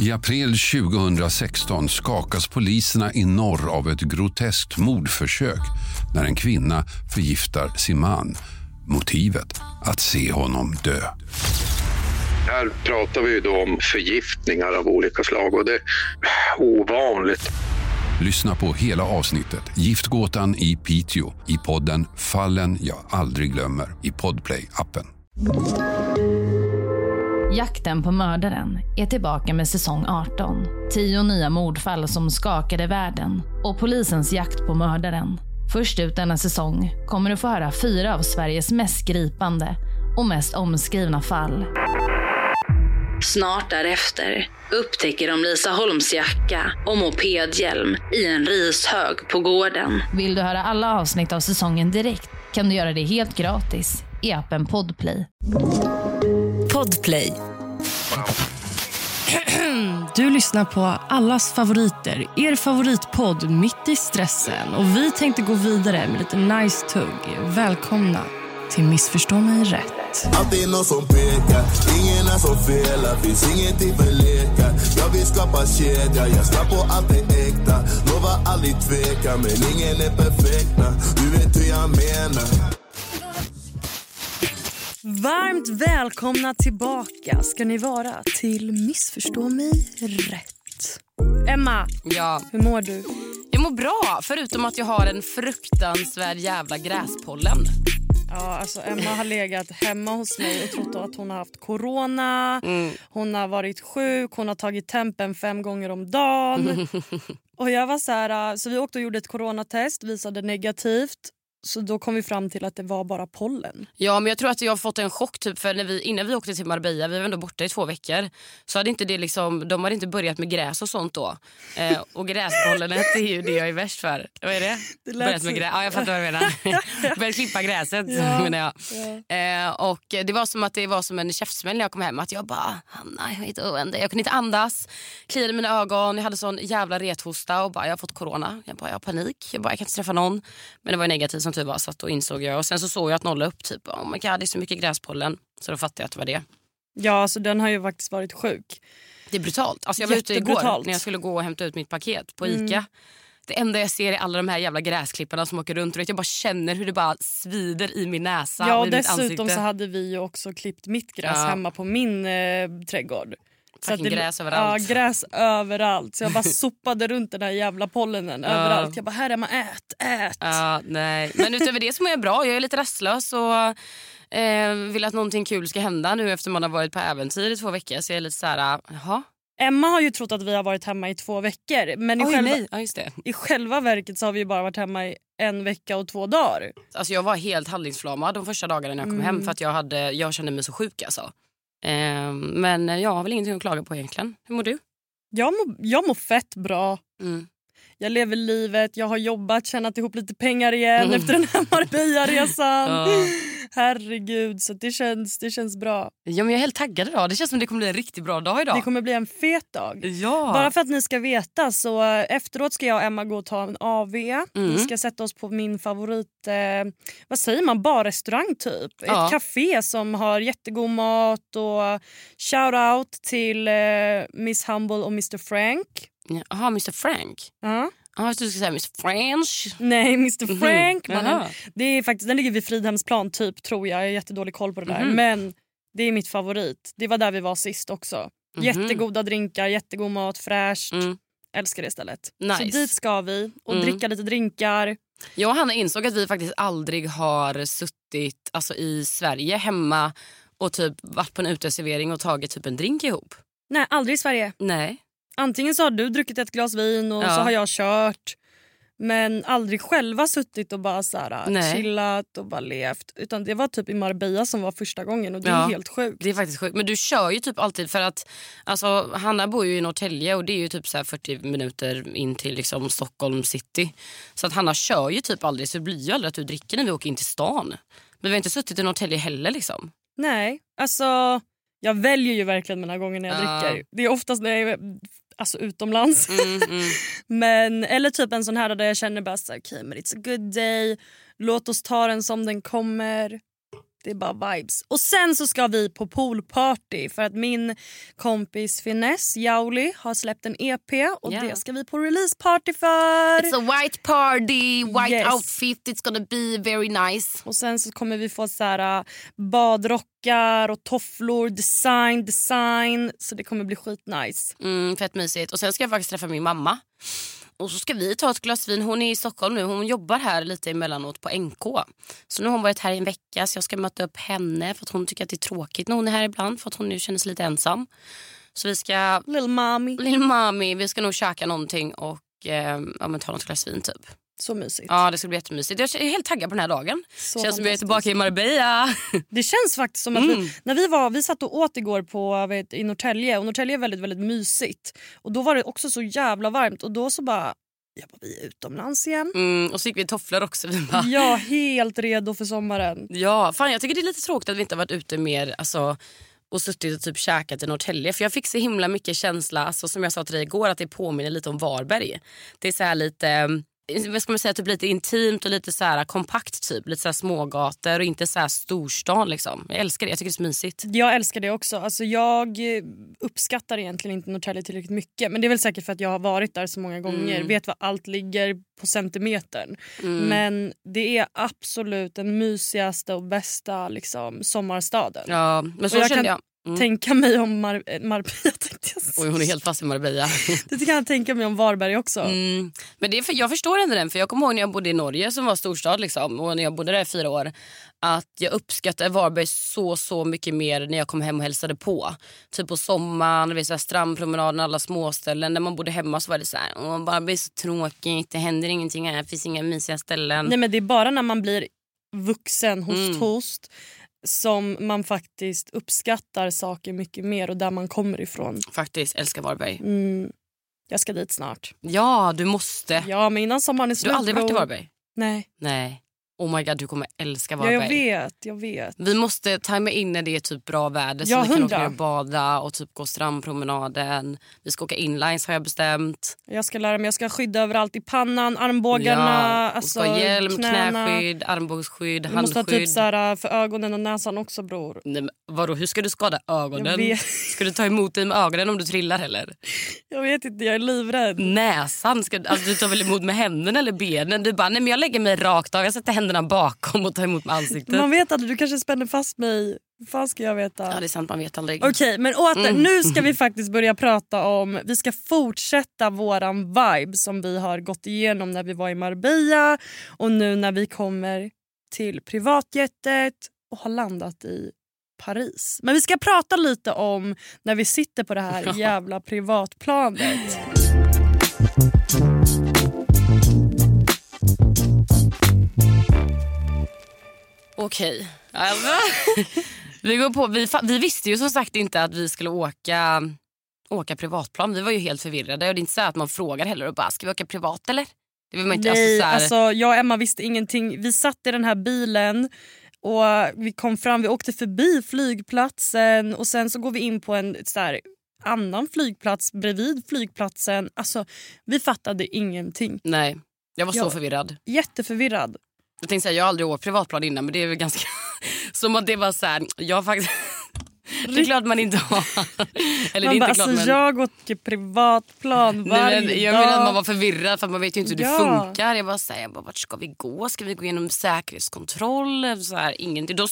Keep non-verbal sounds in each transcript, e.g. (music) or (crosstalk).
I april 2016 skakas poliserna i norr av ett groteskt mordförsök när en kvinna förgiftar sin man. Motivet? Att se honom dö. Här pratar vi då om förgiftningar av olika slag och det är ovanligt. Lyssna på hela avsnittet Giftgåtan i Piteå i podden Fallen jag aldrig glömmer i Podplay-appen. Jakten på mördaren är tillbaka med säsong 18. Tio nya mordfall som skakade världen och polisens jakt på mördaren. Först ut denna säsong kommer du få höra fyra av Sveriges mest gripande och mest omskrivna fall. Snart därefter upptäcker de Lisa Holms jacka och mopedhjälm i en rishög på gården. Vill du höra alla avsnitt av säsongen direkt kan du göra det helt gratis i appen Podplay. Podplay. Du lyssnar på allas favoriter, er favoritpodd Mitt i stressen. Och Vi tänkte gå vidare med lite nice tugg. Välkomna till Missförstå mig rätt. Alltid någon som pekar, ingen är som felar Finns ingenting för lekar Jag vill skapa kedja, jag ska på allt det äkta Lovar aldrig tveka, men ingen är perfekt Du vet hur jag menar Varmt välkomna tillbaka ska ni vara till Missförstå mig rätt. Emma, Ja, hur mår du? jag mår bra förutom att jag har en fruktansvärd jävla gräspollen. Ja, alltså Emma har legat hemma hos mig och trott att hon har haft corona. Hon har varit sjuk, hon har tagit tempen fem gånger om dagen. (laughs) och jag var så här, så vi åkte och gjorde ett coronatest, visade negativt. Så då kom vi fram till att det var bara pollen. Ja, men jag tror att jag har fått en chock typ för när vi, innan vi åkte till Marbella, vi var ändå borta i två veckor, så hade inte det liksom, de hade inte börjat med gräs och sånt då. Eh, och gräspollenet är ju det jag är värst för. Vad är det? Det börjat med så- grä- ja, jag fattar vad du menar. (laughs) Börjat klippa gräset Ja, menar jag. Eh, och det var som att det var som en käftsmäll när jag kom hem. Att jag bara, Hanna jag är döende. Jag kunde inte andas, kliade mina ögon, jag hade sån jävla rethosta och bara, jag har fått corona. Jag bara, jag har panik, jag bara, jag kan inte träffa någon. Men det var negativt som tur var så då insåg jag. Och sen så såg jag att nolla upp typ, oh my god det är så mycket gräspollen. Så då fattade jag att det var det. Ja, så den har ju faktiskt varit sjuk. Det är brutalt. Alltså jag var ute igår när jag skulle gå och hämta ut mitt paket på Ica. Det enda jag ser är alla de här jävla gräsklipparna som åker runt. Vet, jag bara känner hur det bara svider i min näsa Ja, och och dessutom så hade vi ju också klippt mitt gräs Ja. hemma på min eh, trädgård. Så att det- gräs överallt. Ja, gräs överallt. Så jag bara (laughs) sopade runt den där jävla pollenen överallt. Jag bara, här Emma, ät, ät. Ja, nej. Men utöver det så mår jag bra. Jag är lite rastlös och eh, vill att någonting kul ska hända nu efter man har varit på äventyr i två veckor. Så jag är lite så här, jaha. Emma har ju trott att vi har varit hemma i två veckor. Men i, Oj, själva. Ja, i själva verket så har vi bara varit hemma i en vecka och två dagar. Alltså jag var helt handlingsförlamad de första dagarna när jag kom hem för att jag, hade, jag kände mig så sjuk alltså. Eh, men jag har väl ingenting att klaga på egentligen. Hur mår du? Jag mår, jag mår fett bra. Mm. Jag lever livet, jag har jobbat, tjänat ihop lite pengar igen efter den här Marbella-resan. Mm. Ja. Herregud, så det känns, det känns bra. Ja, men jag är helt taggad idag. Det känns som det kommer bli en riktigt bra dag idag. Det kommer bli en fet dag. Ja. Bara för att ni ska veta så eh, efteråt ska jag och Emma gå och ta en AV. Mm. Vi ska sätta oss på min favorit, eh, vad säger man, barrestaurang typ. Ja. Ett café som har jättegod mat och shout out till eh, Miss Humble och Mr Frank. Jaha, Mr Frank. Ja. Ja, du skulle säga Mr French. Nej, Mr Frank. Mhm. mannen. Det är faktiskt, den ligger vid Fridhemsplan typ tror jag. Jag har jättedålig koll på det där. Mhm. Men det är mitt favorit. Det var där vi var sist också. Mhm. Jättegoda drinkar, jättegod mat, fräscht. Mm. Älskar det stället. Nice. Så dit ska vi och Mm. dricka lite drinkar. Jag och Hanna insåg att vi faktiskt aldrig har suttit alltså, i Sverige hemma och typ varit på en uteservering och tagit typ en drink ihop. Nej, aldrig i Sverige. Nej. Antingen så har du druckit ett glas vin och Ja. så har jag kört. Men aldrig själva suttit och bara så här, chillat och bara levt. Utan det var typ i Marbella som var första gången och det är Ja. helt sjukt. Det är faktiskt sjukt. Men du kör ju typ alltid för att alltså, Hanna bor ju i Norrtälje och det är ju typ så här 40 minuter in till liksom, Stockholm city. Så att Hanna kör ju typ aldrig så det blir ju aldrig att du dricker när vi åker in till stan. Men vi har inte suttit i Norrtälje heller liksom. Nej, alltså jag väljer ju verkligen mina gånger när jag Ja. dricker. Det är oftast när jag är alltså, utomlands. Mm, mm. (laughs) Men, eller typ en sån här där jag känner bara så okay, men it's a good day. Låt oss ta den som den kommer. Det är bara vibes. Och sen så ska vi på poolparty för att min kompis Finesse Jauli har släppt en EP och Yeah. det ska vi på releaseparty för. It's a white party, white Yes. outfit, it's gonna be very nice. Och sen så kommer vi få så här, äh, badrockar och tofflor, design, design. Så det kommer bli skitnice. Mm, fett mysigt. Och sen ska jag faktiskt träffa min mamma. Och så ska vi ta ett glas vin. Hon är i Stockholm nu. Hon jobbar här lite emellanåt på NK. Så nu har hon varit här i en vecka så jag ska möta upp henne för att hon tycker att det är tråkigt när hon är här ibland för att hon nu känner sig lite ensam. Så vi ska, Little mommy. vi ska nog käka någonting och eh, ja, men ta något glas vin typ. Så mysigt. Ja det ska bli jättemysigt. Jag är helt taggad på den här dagen. Så Känns som jag är tillbaka i Marbella. Det känns faktiskt som att Mm. vi, när vi var, vi satt och åt igår på, vet, i Norrtälje och Norrtälje är väldigt väldigt mysigt. Och då var det också så jävla varmt och då så bara, jag bara vi är utomlands igen. Mm, och så gick vi i tofflor också. Vi bara, är helt redo för sommaren. Ja, fan jag tycker det är lite tråkigt att vi inte har varit ute mer alltså, och suttit och typ käkat i Norrtälje. För jag fick så himla mycket känsla, alltså, som jag sa till dig igår, att det påminner lite om Varberg. Det är så här lite, vad ska man säga, typ lite intimt och lite så här kompakt typ. Lite så här smågator och inte så här storstan liksom. Jag älskar det, jag tycker det är så mysigt. Jag älskar det också. Alltså jag eh, uppskattar egentligen inte Norrtälje tillräckligt mycket. Men det är väl säkert för att jag har varit där så många gånger. Mm. Vet var allt ligger på centimetern. Men det är absolut den mysigaste och bästa liksom, sommarstaden. Ja, men så jag kände kan jag. Mm. Tänka mig om Mar- eh, Marbella (laughs) tänkte jag säga. Oj, hon är helt fast i Marbella. (laughs) Det kan jag tänka mig om Varberg också. Mm. Men det är för, jag förstår ändå den. För Jag kommer ihåg när jag bodde i Norge som var storstad liksom, och när jag bodde där i fyra år. Att jag uppskattade Varberg så så mycket mer när jag kom hem och hälsade på. Typ på sommaren, vid så här strandpromenaden, alla småställen. När man bodde hemma så var det så här, Åh, Varberg är så tråkigt, det händer ingenting här, det finns inga mysiga ställen. Nej men Det är bara när man blir vuxen, host Mm. host som man faktiskt uppskattar saker mycket mer och där man kommer ifrån. Faktiskt, älskar Varberg. Mm. Jag ska dit snart. Ja, du måste. Ja men innan sommaren är du slut. har aldrig varit i. Varberg? Nej. Nej. Oh my god, du kommer älska Ja, Varberg. jag vet, jag vet. Vi måste tajma in när det är typ bra väder så Ja, vi kan åka ner och bada och typ gå strandpromenaden. Vi ska åka inlines har jag bestämt. Jag ska lära mig, jag ska skydda överallt i pannan, armbågarna, ja, alltså ska hjälm, knäna. knäskydd, armbågsskydd, Du måste ha handskydd. typ så här, för ögonen och näsan också bror. Nej, men vadå, hur ska du skada ögonen? Ska du ta emot dig med ögonen om du trillar eller? Jag vet inte, jag är livrädd. Näsan, ska, alltså, du tar väl emot med händerna eller benen? Du bara, nej men jag lägger mig rakt av, jag sätter händerna bakom och tar emot med ansiktet. Man vet aldrig, du kanske spänner fast mig. Fan ska jag veta? Ja det är sant, man vet aldrig. Okej, men åter, Mm. nu ska vi faktiskt börja prata om... Vi ska fortsätta våran vibe som vi har gått igenom när vi var i Marbella och nu när vi kommer till privatjetet och har landat i Paris. Men vi ska prata lite om när vi sitter på det här (laughs) jävla privatplanet. Okej. Alltså, vi, går på, vi, vi visste ju som sagt inte att vi skulle åka, åka privatplan. Vi var ju helt förvirrade. Och det är inte så att man frågar heller och bara, ska vi åka privat eller? Det vill man inte, Nej, alltså, så här, alltså, jag och Emma visste ingenting. Vi satt i den här bilen och vi kom fram, vi åkte förbi flygplatsen och sen så går vi in på en så här, annan flygplats bredvid flygplatsen. Alltså, vi fattade ingenting. Nej, jag var så Ja. förvirrad. Jätteförvirrad. Jag tänkte säga, jag har aldrig åkt privatplan innan men det är väl ganska... (laughs) Som att det var så här, jag faktiskt... (laughs) Det är klart man inte har. Eller Man det är bara, inte klart alltså, men... jag åker privatplan varje Nej, men, jag dag. menar att man var förvirrad för man vet ju inte hur Ja. det funkar. Jag bara, så här, jag bara, vart ska vi gå? Ska vi gå igenom säkerhetskontroll? Så här, ingenting. Då,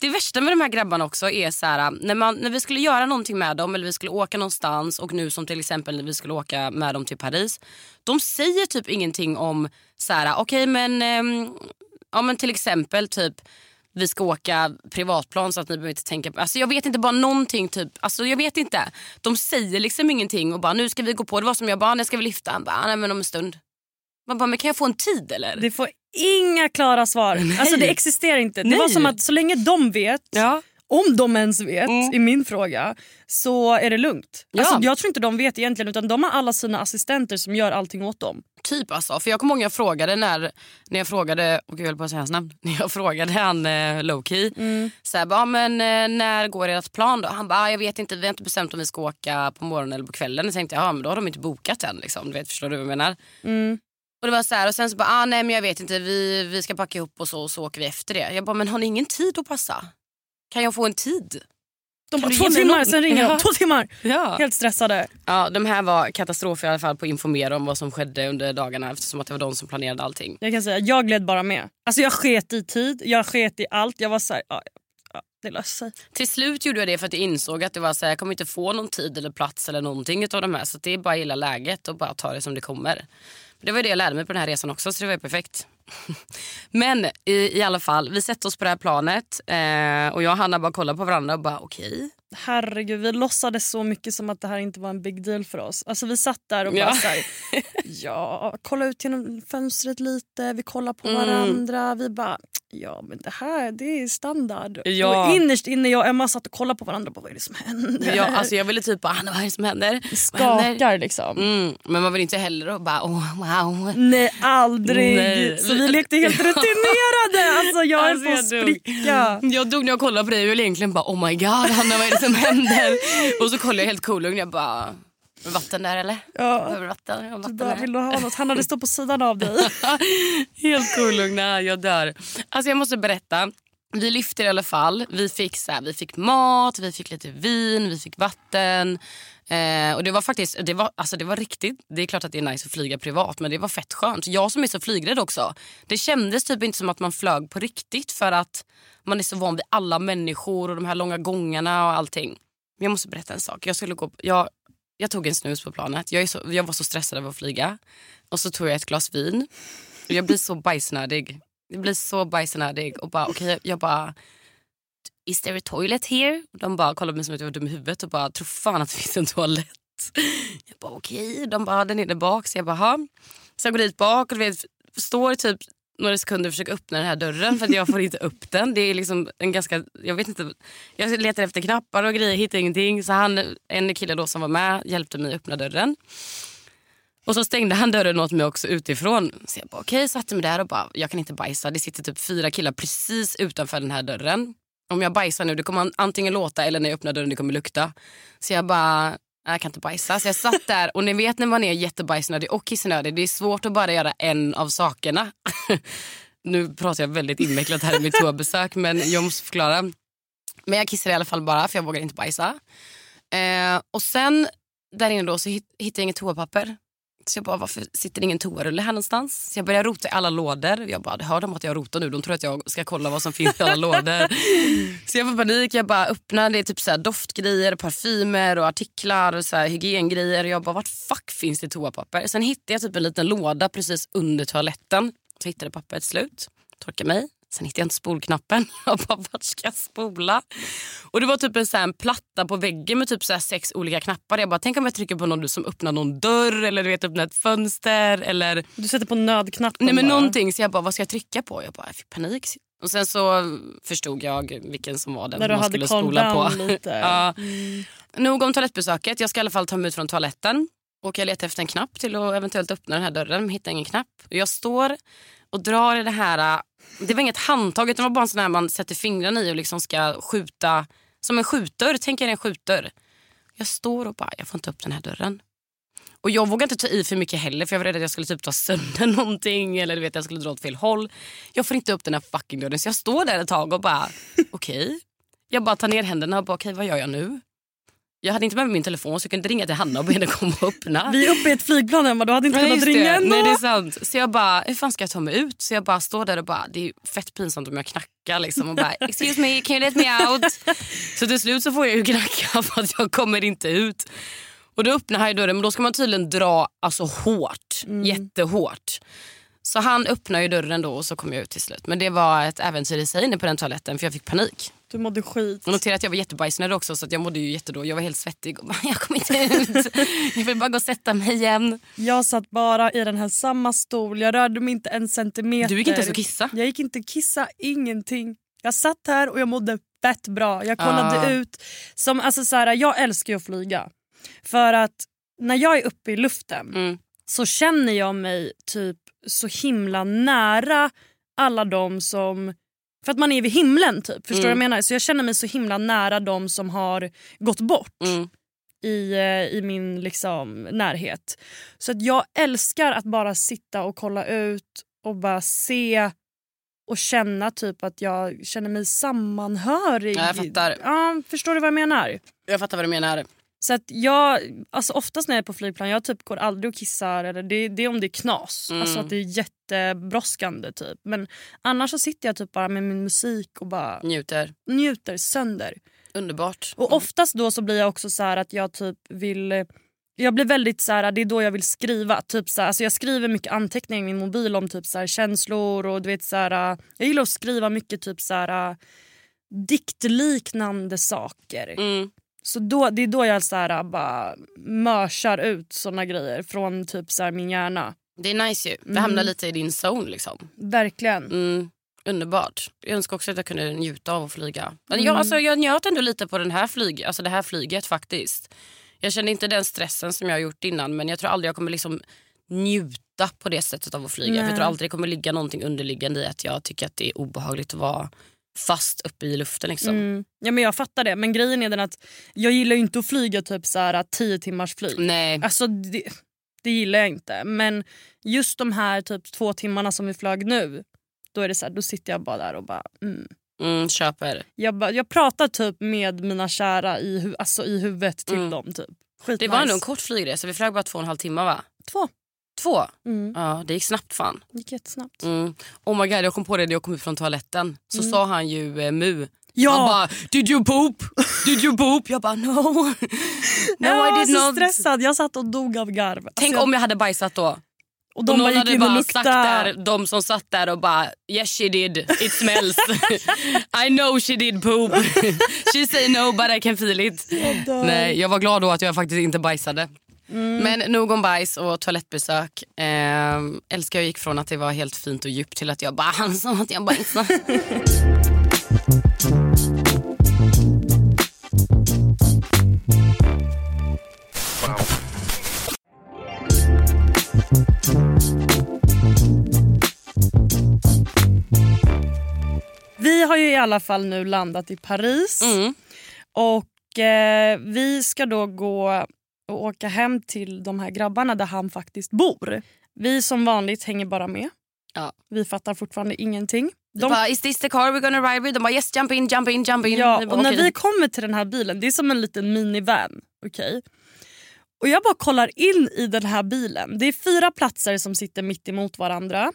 det värsta med de här grabbarna också är så här, när, man, när vi skulle göra någonting med dem eller vi skulle åka någonstans och nu som till exempel när vi skulle åka med dem till Paris. De säger typ ingenting om så här, okej men, ehm, ja, men till exempel typ vi ska åka privatplan så att ni behöver inte tänka på... Alltså jag vet inte, bara någonting typ. Alltså jag vet inte. De säger liksom ingenting och bara nu ska vi gå på. Det var som jag bara, när ska vi lyfta? Han bara, nej men om en stund. Man bara, men kan jag få en tid eller? Det får inga klara svar. (laughs) Alltså, det existerar inte. Det var Nej. som att så länge de vet Ja. Om de ens vet, Mm. i min fråga, så är det lugnt. Ja. Alltså, jag tror inte de vet egentligen utan de har alla sina assistenter som gör allting åt dem. Typ alltså. För jag kommer ihåg jag frågade när, när jag frågade, och jag höll på att säga hans namn. (laughs) När jag frågade han eh, Lowkey. Så här, bara, "Ja, men eh, när går ert plan då? Han bara, "Ah, jag vet inte, vi har inte bestämt om vi ska åka på morgonen eller på kvällen. Jag tänkte, ja men då har de inte bokat än liksom. Du vet, förstår du vad jag menar? Och det var så här, och sen så bara, ah, nej men jag vet inte, vi, vi ska packa ihop och så och så åker vi efter det. Jag bara, men har ni ingen tid att passa? Kan jag få en tid? De bara två timmar, sen ringer de. Två timmar! Ja. Helt stressade. ja, de här var katastrofer i alla fall på att informera om vad som skedde under dagarna eftersom att det var de som planerade allting. Jag kan säga, jag gled bara med. Alltså jag sket i tid, jag sket i allt. Jag var så här, ja, ja, det löser sig. Till slut gjorde jag det för att jag insåg att det var så här, jag kommer inte få någon tid eller plats eller någonting av de här. Så det är bara att gilla läget och bara ta det som det kommer. Men det var det jag lärde mig på den här resan också så det var perfekt. (laughs) Men i, i alla fall, vi sätter oss på det här planet eh, och jag och Hanna bara kollar på varandra och bara okej. Herregud, vi låtsades så mycket som att det här inte var en big deal för oss. Alltså vi satt där och bara Ja. så här, (laughs) ja, kolla ut genom fönstret lite, vi kollar på Mm. varandra. Vi bara, ja men det här det är standard. Ja. Och innerst inne jag och Emma satt och kollade på varandra bara, vad är det som händer? Jag, alltså, jag ville typ bara, Hanna vad är det som händer? Vad händer? Skakar liksom. Mm, men man vill inte heller och bara oh, wow. Nej aldrig! Nej. Så vi lekte helt (laughs) rutinerade. Alltså jag Alltså, på att jag spricka. Jag dog när jag kollade på dig och ville egentligen bara oh my god Hanna vad är det som händer? Och så kollade jag helt kolugn jag bara vatten där eller? Ja. Behöver vatten? Jag har Du vatten bara, vill du ha något? Han hade stått på sidan av dig. (laughs) Helt kolugna, jag dör. Alltså jag måste berätta. Vi lyfter i alla fall. Vi fick, så här, vi fick mat, vi fick lite vin, vi fick vatten. Eh, och det var faktiskt, det var, alltså det var riktigt, det är klart att det är nice att flyga privat men det var fett skönt. Jag som är så flygrädd också. Det kändes typ inte som att man flög på riktigt för att man är så van vid alla människor och de här långa gångarna och allting. Men jag måste berätta en sak. Jag, skulle gå, jag, jag tog en snus på planet. Jag, är så, jag var så stressad över att flyga. Och så tog jag ett glas vin. Och jag blir så bajsnödig. Jag blir så bajsnödig. Och bara, okay, jag bara... Is there a toilet here? De bara kollade på mig som att jag var dum i huvudet och bara tror fan att det finns en toalett. (laughs) Jag bara okej. De bara den är där bak. Så jag bara ha. Så jag går dit bak och vet, står typ några sekunder och försöker öppna den här dörren för att jag får inte upp den. Det är liksom en ganska, jag vet inte. Jag letar efter knappar och grejer, hittar ingenting. Så han, en kille då som var med hjälpte mig att öppna dörren. Och så stängde han dörren åt mig också utifrån. Så jag bara okej, satte mig där och bara jag kan inte bajsa. Det sitter typ fyra killar precis utanför den här dörren. Om jag bajsar nu det kommer antingen låta eller när jag öppnar dörren det kommer lukta. Så jag bara jag kan inte bajsa. Så jag satt där och ni vet när man är jättebajsnödig och kissnödig. Det är svårt att bara göra en av sakerna. (laughs) nu pratar jag väldigt invecklat här i mitt toabesök men jag måste förklara. Men jag kissade i alla fall bara för jag vågade inte bajsa. Eh, och sen där inne då så hittade jag inget toapapper. Så jag bara, varför sitter det ingen toarulle här någonstans? Så jag började rota i alla lådor. Jag bara, hör de att jag rotar nu? De tror att jag ska kolla vad som finns i alla lådor. (laughs) Så jag får panik. Jag bara öppnar, det är typ så här doftgrejer, parfymer och artiklar och så här hygiengrejer. Jag bara, vart fuck finns det toapapper? Sen hittade jag typ en liten låda precis under toaletten. Så hittade pappret slut. Torkade mig. Sen hittade jag inte spolknappen. (laughs) Jag bara, vart ska jag spola? Och det var typ en, så här, en platta på väggen med typ så sex olika knappar. Jag bara, tänk om jag trycker på någon som öppnar någon dörr eller du vet, öppnar ett fönster eller Du sätter på nödknappen nej, men bara. någonting. Så jag bara, vad ska jag trycka på? Jag bara, jag fick panik. Och sen så förstod jag vilken som var den När du man hade skulle spola på. lite. (laughs) ja. Mm. Nog om toalettbesöket. Jag ska i alla fall ta mig ut från toaletten. Och jag letar efter en knapp till att eventuellt öppna den här dörren. Men hittar ingen knapp. Jag står och drar i det här. Äh, det var inget handtag utan det var bara en sån här man sätter fingrarna i och liksom ska skjuta. Som en skjutdörr. Tänk er en skjutdörr. Jag står och bara, jag får inte upp den här dörren. Och jag vågar inte ta i för mycket heller för jag var rädd att jag skulle typ ta sönder (laughs) någonting eller du vet jag skulle dra åt fel håll. Jag får inte upp den här fucking dörren så jag står där ett tag och bara (laughs) okej. Jag bara tar ner händerna och bara okej vad gör jag nu? Jag hade inte med mig min telefon så jag kunde ringa till Hanna och be henne komma och öppna. Vi är uppe i ett flygplan Emma, du hade inte Nej, kunnat ringa ändå. Nej det är sant. Så jag bara, hur fan ska jag ta mig ut? Så jag bara står där och bara, det är fett pinsamt om jag knackar liksom och bara excuse me, can you let me out? (laughs) Så till slut så får jag ju knacka (laughs) för att jag kommer inte ut. Och då öppnar han dörren men då ska man tydligen dra alltså hårt, jättehårt. Så han öppnar ju dörren då och så kom jag ut till slut. Men det var ett äventyr i sig inne på den toaletten för jag fick panik. Du mådde skit. Och notera att jag var jättebajsnödig också så att jag mådde ju jättedåligt. Jag var helt svettig och bara, (laughs) jag kommer inte ut. Jag vill bara gå och sätta mig igen. Jag satt bara i den här samma stol, jag rörde mig inte en centimeter. Du gick inte ens och kissa. Jag gick inte kissa, ingenting. Jag satt här och jag mådde fett bra. Jag kollade Ah. ut. Som, alltså så här, jag älskar ju att flyga. För att när jag är uppe i luften Mm. så känner jag mig typ så himla nära alla de som... För att man är vid himlen typ. Förstår vad jag Mm. menar? Så jag känner mig så himla nära de som har gått bort Mm. i, eh, i min liksom, närhet. Så att jag älskar att bara sitta och kolla ut och bara se och känna typ att jag känner mig sammanhörig. Ja, jag fattar. Ja, förstår du vad jag menar? Jag fattar vad du menar. Så att jag, alltså oftast när jag är på flygplan jag typ går aldrig och kissar. Eller det, det är om det är knas. Mm. Alltså att det är jättebrådskande typ. Men annars så sitter jag typ bara med min musik och bara Njuter. njuter sönder. Underbart. Och oftast då så blir jag också så att jag typ vill... Jag blir väldigt så här, det är då jag vill skriva. Typ så här, alltså jag skriver mycket anteckningar i min mobil om typ så här, känslor och du vet så här, Jag gillar att skriva mycket typ så här diktliknande saker. Mm. Så då, det är då jag så här, bara mörsar ut såna grejer från typ så här, min hjärna. Det är nice ju. Det Mm. hamnar lite i din zone liksom. Verkligen. Mm. Underbart. Jag önskar också att jag kunde njuta av att flyga. Men Mm. jag, alltså, jag njöt ändå lite på den här flyg, alltså det här flyget faktiskt. Jag kände inte den stressen som jag har gjort innan men jag tror aldrig jag kommer liksom njuta på det sättet av att flyga. För jag tror aldrig det kommer ligga någonting underliggande i att jag tycker att det är obehagligt att vara fast uppe i luften. Liksom. Mm. Ja, men jag fattar det. Men grejen är den att jag gillar inte att flyga typ så här 10 timmars flyg. Nej. Alltså det, det gillar jag inte. Men just de här typ två timmarna som vi flög nu. Då är det så här, då sitter jag bara där och bara... Mm. Mm, köper. Jag, bara, jag pratar typ med mina kära i, hu- alltså i huvudet till Mm. dem. Typ. Det var ändå en kort flygresa. Vi flög bara två och en halv timme va? Två. Två? Mm. Ja, det gick snabbt fan. Det gick jättesnabbt. Mm. Oh my God, jag kom på det när jag kom ut från toaletten. Så sa han ju eh, mu. Mm. Ja! Han bara “Did you poop? Did you poop?” Jag bara “No, (laughs) no jag var så not”. stressad. Jag satt och dog av garv. Alltså, Tänk jag, om jag hade bajsat då. och de och bara någon gick hade bara sagt där, de som satt där och bara “Yes she did, it smells. (laughs) I know she did poop. (laughs) She say no but I can feel it”. dör. Nej, jag var glad då att jag faktiskt inte bajsade. Mm. Men nog om bajs och toalettbesök. Eh, älskar jag gick från att det var helt fint och djupt till att jag bara (laughs) han sa att jag bajsade. Vi har ju i alla fall nu landat i Paris. Mm. Och eh, vi ska då gå och åka hem till de här grabbarna där han faktiskt bor. Vi som vanligt hänger bara med. Ja. Vi fattar fortfarande ingenting. De De, bara, is this the car we're gonna ride with? De bara yes jump in, jump in, jump in. ja, och när okej. vi kommer till den här bilen, det är som en liten minivan. okej? Och jag bara kollar in i den här bilen. Det är fyra platser som sitter mitt emot varandra.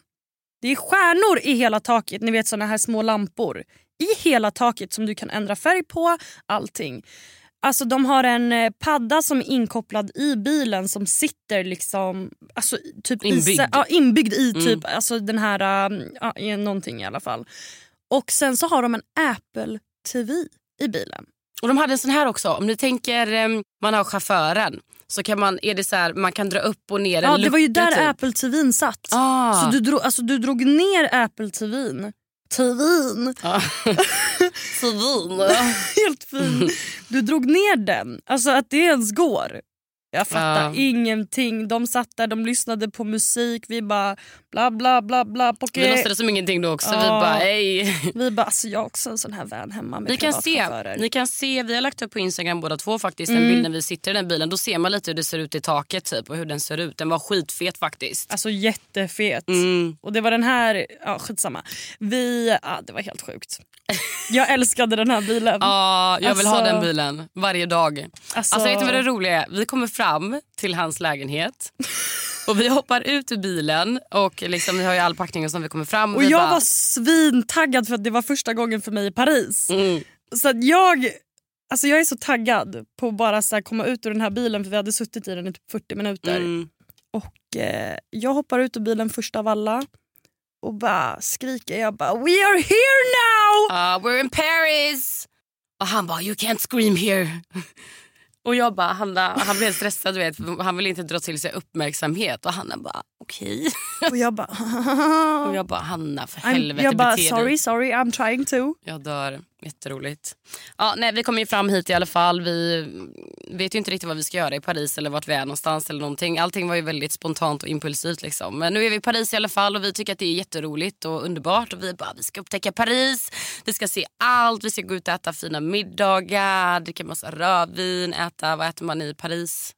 Det är stjärnor i hela taket, ni vet såna här små lampor. I hela taket som du kan ändra färg på, allting. Alltså de har en eh, padda som är inkopplad i bilen som sitter liksom alltså, typ Inbyggd. I, ja, inbyggd i Mm. typ alltså den här, um, ja, i någonting i alla fall. Och sen så har de en Apple TV i bilen. Och de hade en sån här också. Om ni tänker em, man har chauffören så kan man, är det så här, man kan dra upp och ner en Ja, det var ju där typ. Apple TVn satt. Ah. Så du drog, alltså, du drog ner Apple TVn. TVn. Ja. (laughs) Civil. (laughs) Helt fin. Du drog ner den. Alltså att det ens går. Jag fattar Ja. ingenting. De satt där, de lyssnade på musik. Vi bara bla bla bla bla. Vi Poké. låtsades som ingenting då också. Vi Ja. bara hej. Vi bara, alltså jag har också en sån här van hemma med Ni kan, se, ni kan se, vi har lagt upp på Instagram båda två faktiskt en Mm. bild när vi sitter i den bilen. Då ser man lite hur det ser ut i taket typ och hur den ser ut. Den var skitfet faktiskt. Alltså jättefet. Mm. Och det var den här, ja skitsamma. Vi, ja, det var helt sjukt. Jag älskade den här bilen. Ja, jag vill ha Alltså- den bilen varje dag. Alltså- Alltså, vet du vad det roliga är? Vi kommer fram till hans lägenhet och vi hoppar ut ur bilen och liksom, vi har ju all packning och så när vi kommer fram. Och vi jag bara, var svintaggad för att det var första gången för mig i Paris. Mm. Så jag, alltså jag är så taggad på att bara så komma ut ur den här bilen för vi hade suttit i den i typ 40 minuter. Mm. Och eh, Jag hoppar ut ur bilen först av alla och bara skriker. Jag bara “We are here now!” Uh, we're in Paris! Och han bara, you can't scream here. (laughs) Och jag bara, han, han blev stressad du vet, han vill inte dra till sig uppmärksamhet. Och Hanna bara, okej. Och jag bara (laughs) Och jag bara, Hanna för I'm, helvete jag bara bete dig." “Sorry, sorry, I'm trying to”. Jag dör. Jätteroligt. Ja, nej, vi kommer ju fram hit i alla fall. Vi vet ju inte riktigt vad vi ska göra i Paris eller vart vi är någonstans. eller någonting. Allting var ju väldigt spontant och impulsivt. Liksom. Men nu är vi i Paris i alla fall och vi tycker att det är jätteroligt och underbart. Och vi bara, vi ska upptäcka Paris. Vi ska se allt. Vi ska gå ut och äta fina middagar, dricka massa rödvin, äta, vad äter man i Paris?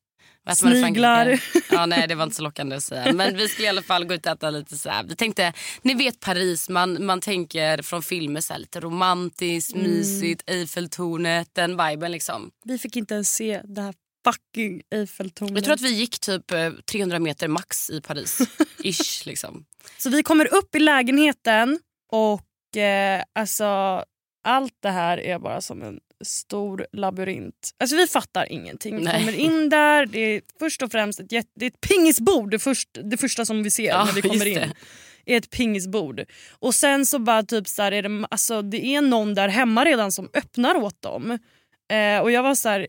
Sniglar. (laughs) Ja, nej, det var inte så lockande att säga. Men vi skulle i alla fall gå ut och äta lite så här. Vi tänkte, ni vet Paris, man, man tänker från filmer så här, lite romantiskt, Mm. mysigt, Eiffeltornet, den viben liksom. Vi fick inte ens se det här fucking Eiffeltornet. Jag tror att vi gick typ eh, 300 meter max i Paris. (laughs) Ish liksom. Så vi kommer upp i lägenheten och eh, alltså allt det här är bara som en stor labyrint. Alltså vi fattar ingenting. Vi kommer in där, det är först och främst ett, jätte, det är ett pingisbord det, först, det första som vi ser Ja, när vi kommer in. det. är ett pingisbord. Och sen så bara typ så här, är det, alltså, det är någon där hemma redan som öppnar åt dem. Eh, och jag var så här,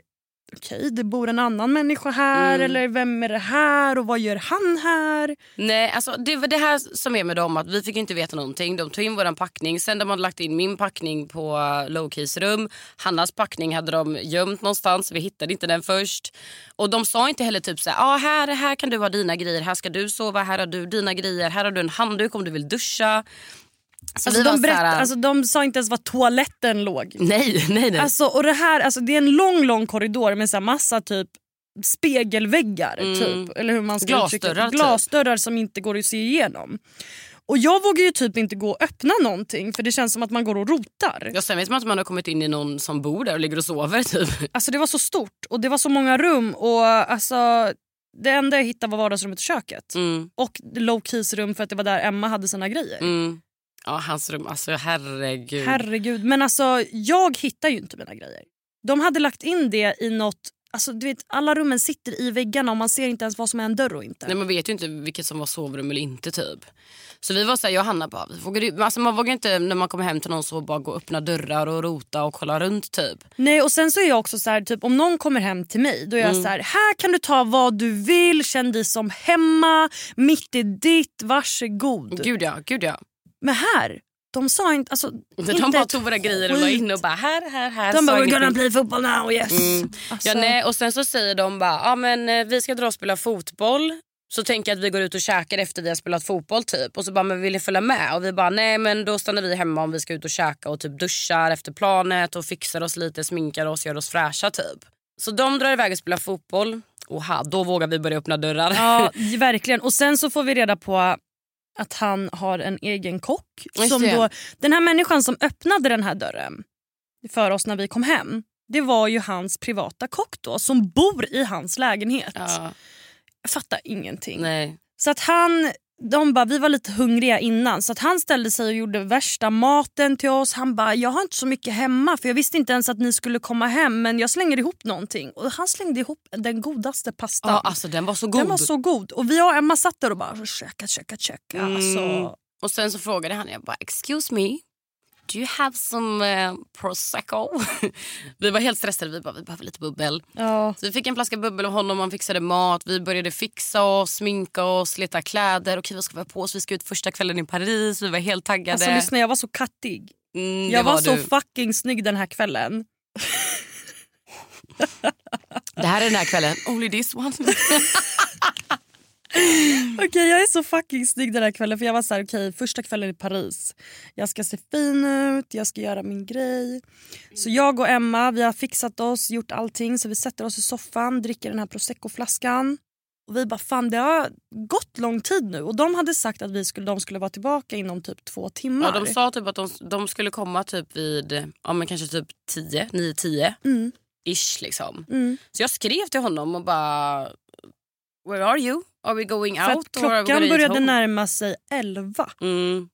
okej det bor en annan människa här Mm. eller vem är det här och vad gör han här? Nej, alltså det var det här som är med dem att vi fick inte veta någonting. De tog in våran packning, sen de hade lagt in min packning på Lowkeys rum. Hannas packning hade de gömt någonstans, vi hittade inte den först. Och de sa inte heller typ så här, ah, här, här kan du ha dina grejer, här ska du sova, här har du dina grejer, här har du en handduk om du vill duscha. Så Alltså, vi var de, så berätt, alltså, de sa inte ens var toaletten låg. Nej, nej, nej. Alltså, och det, här, alltså, det är en lång lång korridor med så här massa typ spegelväggar. Typ, eller hur man ska Mm. Glasdörrar, typ. Glasdörrar som inte går att se igenom. Och jag vågar ju typ inte gå och öppna någonting för det känns som att man går och rotar. Ja, sen vet man att man har kommit in i någon som bor där och ligger och sover. Typ. Alltså det var så stort och det var så många rum och alltså det enda jag hittade var vardagsrummet och köket. Mm, Och low keys rum för att det var där Emma hade sina grejer. mm. Ja, hans rum, alltså herregud. Herregud. Men alltså jag hittar ju inte mina grejer. De hade lagt in det i något... Alltså, du vet, alla rummen sitter i väggarna och man ser inte ens vad som är en dörr och inte. Nej, man vet ju inte vilket som var sovrum eller inte. typ. Så vi var så här, jag och Hanna bara, vi vågar, ju- alltså man vågar inte när man kommer hem till någon så bara gå och öppna dörrar och rota och kolla runt typ. Nej och sen så är jag också så här, typ om någon kommer hem till mig då är jag Mm. så här, här kan du ta vad du vill, känn dig som hemma, mitt är ditt, varsågod. Gud ja, gud ja. Men här, de sa inte, alltså De inte bara tog våra grejer och la in och bara här, här, här. De bara we're gonna play football now, yes. Mm. Alltså, Ja, nej, och sen så säger de bara, ja men eh, vi ska dra och spela fotboll. Så tänker jag att vi går ut och käkar efter vi har spelat fotboll typ. Och så bara, men vill ni följa med? Och vi bara, nej men då stannar vi hemma om vi ska ut och käka och typ duschar efter planet och fixar oss lite, sminkar oss, gör oss fräscha typ. Så de drar iväg och spelar fotboll. Och ha, då vågar vi börja öppna dörrar. Ja, (laughs) verkligen. Och sen så får vi reda på att han har en egen kock. Som då, den här människan som öppnade den här dörren för oss när vi kom hem. Det var ju hans privata kock då som bor i hans lägenhet. Ja, Jag fattar ingenting. nej. Så att han, de bara, vi var lite hungriga innan så att han ställde sig och gjorde värsta maten till oss. Han bara, jag har inte så mycket hemma för jag visste inte ens att ni skulle komma hem men jag slänger ihop någonting. Och han slängde ihop den godaste pastan. Ja, alltså den var så god. Den var så god. Och vi och Emma satt där och bara käka, käka, käka. Mm. Alltså, Och sen så frågade han, jag bara excuse me. Do you have some eh, prosecco? (laughs) vi var helt stressade, vi bara vi behöver lite bubbel. ja. Så vi fick en flaska bubbel av honom, han fixade mat, vi började fixa oss, sminka oss, leta kläder. Okej vad ska vi ha på oss? Vi ska ut första kvällen i Paris, vi var helt taggade. Alltså lyssna jag var så kattig. Mm, Jag var, så du. fucking snygg den här kvällen. (laughs) Det här är den här kvällen, only this one. (laughs) (laughs) Okej jag är så fucking snygg den här kvällen för jag var så här, okej första kvällen i Paris. Jag ska se fin ut, jag ska göra min grej. Så jag och Emma vi har fixat oss, gjort allting så vi sätter oss i soffan, dricker den här proseccoflaskan. Och vi bara fan det har gått lång tid nu och de hade sagt att vi skulle, de skulle vara tillbaka inom typ två timmar. ja, de sa typ att de, de skulle komma typ vid ja, men kanske typ 10, 9-10 Mm. ish liksom. Mm. Så jag skrev till honom och bara Where are you? Are we going För out? we klockan började home? närma sig elva. Mm.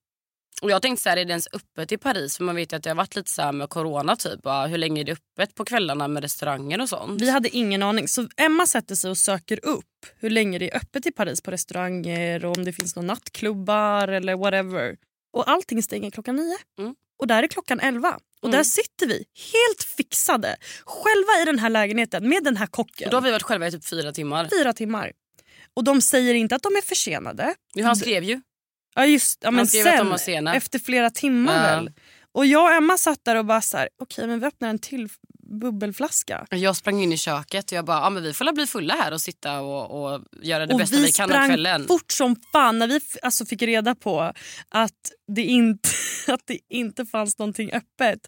Och jag tänkte så här, är det ens öppet i Paris? För man vet ju att det har varit lite så här med corona typ. Bara, Hur länge är det öppet på kvällarna med restauranger och sånt? Vi hade ingen aning. Så Emma sätter sig och söker upp hur länge det är öppet i Paris på restauranger och om det finns några nattklubbar eller whatever. Och allting stänger klockan nio. Mm. Och där är klockan elva. Och Mm. där sitter vi helt fixade själva i den här lägenheten med den här kocken. Och då har vi varit själva i typ fyra timmar. Fyra timmar. Och de säger inte att de är försenade. Jo, han skrev ju. Ja just ja, men sen, efter flera timmar Ja. väl. Och jag och Emma satt där och bara så här, okej men vi öppnar en till bubbelflaska. Jag sprang in i köket och jag bara, ja, men vi får bli fulla här och sitta och, och göra det och bästa vi vi kan av kvällen. fort som fan när vi alltså, fick reda på att det, inte, (laughs) att det inte fanns någonting öppet.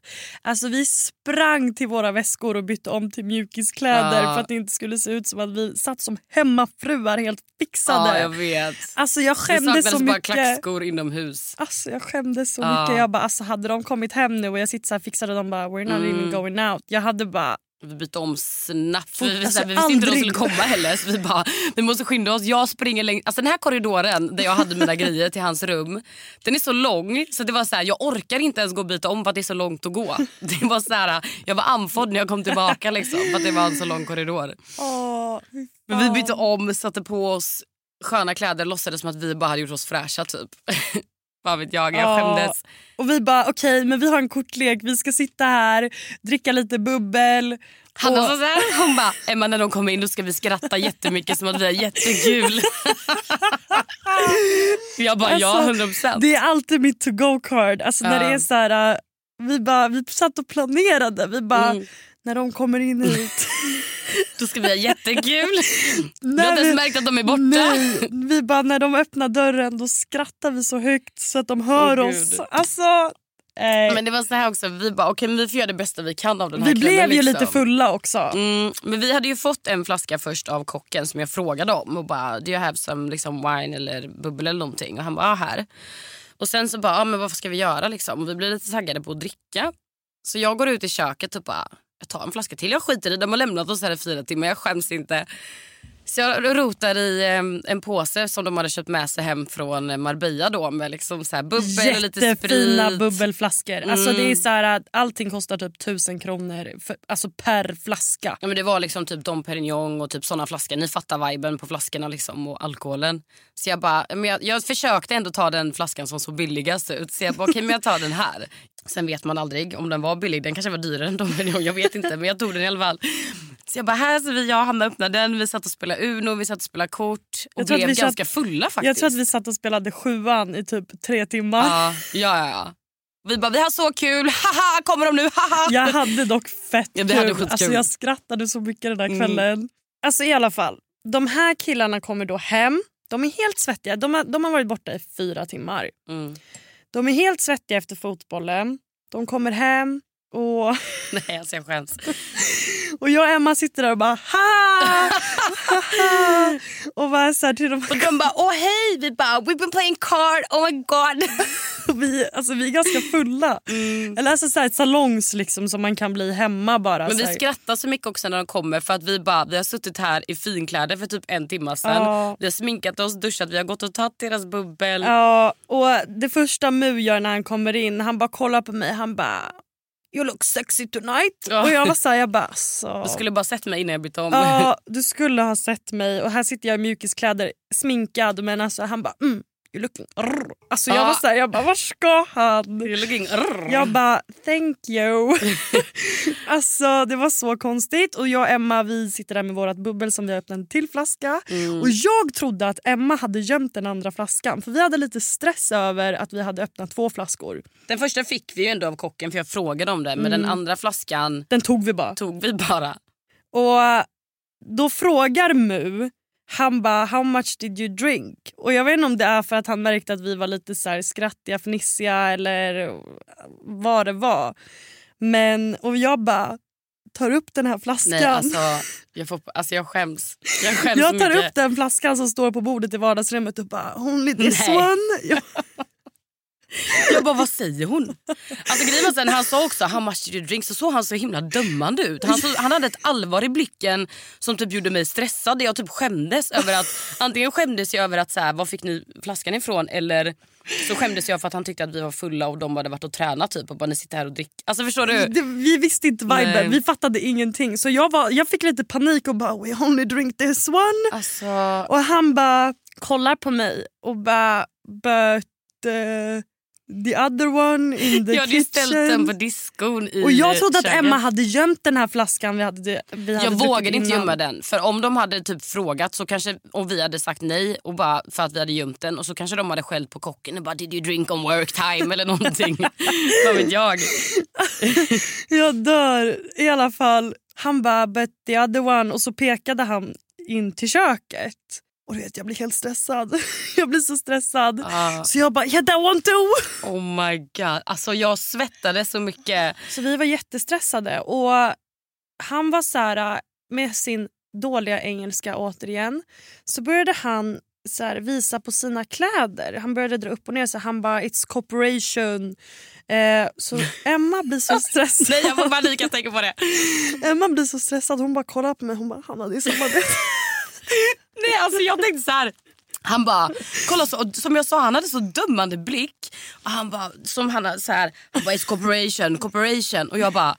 Alltså vi sprang till våra väskor och bytte om till mjukiskläder Ja. för att det inte skulle se ut som att vi satt som hemmafruar helt fixade. Ja, jag vet. Alltså jag Det skämdes så bara mycket. klackskor inomhus. Alltså jag skämdes så Ja. mycket. Jag bara, alltså, hade de kommit hem nu och jag sitter så här fixade de bara we're not Mm. even going out. Jag hade bara Vi bytte om snabbt. Fort, vi, alltså, vi visste inte hur de aldrig. skulle komma heller. Så vi bara, vi måste skynda oss. Jag springer längs, alltså den här korridoren där jag hade mina grejer till hans rum. Den är så lång så det var så här, jag orkar inte ens gå och byta om för att det är så långt att gå. Det var så här, jag var andfådd när jag kom tillbaka liksom, för att det var en så lång korridor. fy Men vi bytte om, satte på oss sköna kläder låtsades som att vi bara hade gjort oss fräscha typ. Vad vet jag, jag Ja. skämdes. Och vi bara okej men vi har en kortlek, vi ska sitta här, dricka lite bubbel. Hanna och- så här, hon bara, Emma när de kommer in då ska vi skratta jättemycket som att vi har jättekul. (laughs) jag bara, ja Alltså, 100 procent. Det är alltid mitt to go card. Alltså när Ja. det är så här, äh, vi, bara, vi satt och planerade. Vi bara, Mm. När de kommer in hit. Då ska vi ha jättekul. (laughs) Vi har inte ens märkt att de är borta. Nej, vi bara, när de öppnar dörren då skrattar vi så högt så att de hör Åh, oss. Gud. Alltså, eh, Men det var så här också, vi bara okej men vi får göra det bästa vi kan av den här vi kvällen. blev ju liksom. lite fulla också. Mm, men vi hade ju fått en flaska först av kocken som jag frågade om. Och bara, do you have some liksom, wine eller bubbel eller någonting? Och han bara, ah, här. Och sen så bara, ah, men vad ska vi göra liksom? Och vi blev lite taggade på att dricka. Så jag går ut i köket och bara, jag tar en flaska till. Jag skiter i de har lämnat oss här i fyra timmar, jag skäms inte. Så jag rotar i en påse som de hade köpt med sig hem från Marbella då med liksom så här bubbel och lite Jättefina sprit. bubbelflaskor. Alltså det är Mm. så här att allting kostar typ tusen kronor för, alltså per flaska. Ja, men det var liksom typ Dom Perignon och typ såna flaskor. Ni fattar viben på flaskorna liksom och alkoholen. Så jag bara, men jag, jag försökte ändå ta den flaskan som såg billigast ut. Så jag bara, okej men jag tar den här. Sen vet man aldrig om den var billig. Den kanske var dyrare än Perignon, jag vet inte. Men jag tog den i alla fall. Så jag bara, här så vi, jag och Hanna öppnade den. Vi satt och spelade Uno, vi satt och spelade kort. Och blev vi satt- ganska fulla faktiskt. Jag tror att vi satt och spelade sjuan i typ tre timmar. ja, ja, ja. Vi bara, vi har så kul, haha kommer de nu, haha. Jag hade dock fett Ja, kul. vi hade skitkul. Alltså, jag skrattade så mycket den där Mm. kvällen. Alltså i alla fall, de här killarna kommer då hem. De är helt svettiga. De har, de har varit borta i fyra timmar. Mm. De är helt svettiga efter fotbollen. De kommer hem och, (laughs) Nej alltså jag skäms och jag och Emma sitter där och bara ha! ha! (laughs) och bara så här till dem. Och de bara, åh hej, vi bara, we've been playing card, oh my god. (laughs) Vi, alltså, vi är ganska fulla. Eller alltså så här, salongs liksom, som man kan bli hemma bara. Mm. Men vi skrattar så mycket också när de kommer för att vi bara, vi har suttit här i finkläder för typ en timme sedan. Ja. Vi har sminkat oss, duschat, vi har gått och tagit deras bubbel. Ja, och det första Mu gör när han kommer in, han bara kollar på mig, han bara You look sexy tonight. Ja. Och jag var såhär, jag bara alltså. Du skulle bara sett mig innan jag bytte om. Ja, (laughs) du skulle ha sett mig och här sitter jag i mjukiskläder sminkad men alltså han bara mm, you looking rrr. Alltså jag Ja. var såhär, jag bara var ska han? You're looking... Rrr. Jag bara thank you. (laughs) alltså det var så konstigt och jag och Emma vi sitter där med vårt bubbel som vi har öppnat en till flaska. Mm. Och jag trodde att Emma hade gömt den andra flaskan för vi hade lite stress över att vi hade öppnat två flaskor. Den första fick vi ju ändå av kocken för jag frågade om det. Men Mm. den andra flaskan Den tog vi bara. tog vi bara. Och då frågar Mu, han bara how much did you drink? Och jag vet inte om det är för att han märkte att vi var lite så här skrattiga, fnissiga eller vad det var. Men, och jag bara tar upp den här flaskan. Nej alltså jag, får, alltså jag skäms. Jag skäms jag tar mycket. upp den flaskan som står på bordet i vardagsrummet och bara only this Nej. one. (laughs) Jag, Jag bara, vad säger hon? Alltså grejen var sen, han sa också how much did you drink så såg han så himla dömande ut. Han, så, han hade ett allvar i blicken som typ gjorde mig stressad. Jag typ skämdes över att, antingen skämdes jag över att så här, var fick ni flaskan ifrån eller så skämdes jag för att han tyckte att vi var fulla och de hade varit och tränat typ och bara ni sitter här och dricker. Alltså förstår du? det, vi visste inte viben, Nej. vi fattade ingenting. Så jag, var, jag fick lite panik och bara we only drink this one. Alltså, Och han bara kollar på mig och bara but uh, the other one in the Jag hade kitchen. ställt den på diskon i och jag trodde att köket. Emma hade gömt den här flaskan vi hade, vi hade Jag vågade inte gömma den. För om de hade typ frågat så kanske, och vi hade sagt nej och bara för att vi hade gömt den och så kanske de hade skällt på kocken och bara did you drink on work time eller någonting. (laughs) Vad vet jag. Jag dör. I alla fall, han bara but the other one och så pekade han in till köket. Och du vet, jag blir helt stressad. (laughs) Jag blir så stressad. Ah. Så jag bara yeah that one too. Oh my god. Alltså jag svettades så mycket. Så vi var jättestressade och han var så här med sin dåliga engelska återigen så började han så här, visa på sina kläder. Han började dra upp och ner så han bara it's corporation. Eh, så Emma blir så (laughs) stressad. Nej jag får panik jag tänker på det. (laughs) Emma blir så stressad. Hon bara kollar på mig. Hon bara Hanna det är samarbete. (laughs) Nej alltså jag tänkte så här. Han bara, kolla så, och som jag sa han hade så dömande blick. Och han bara, som han så här, han bara it's corporation, corporation. Och jag bara,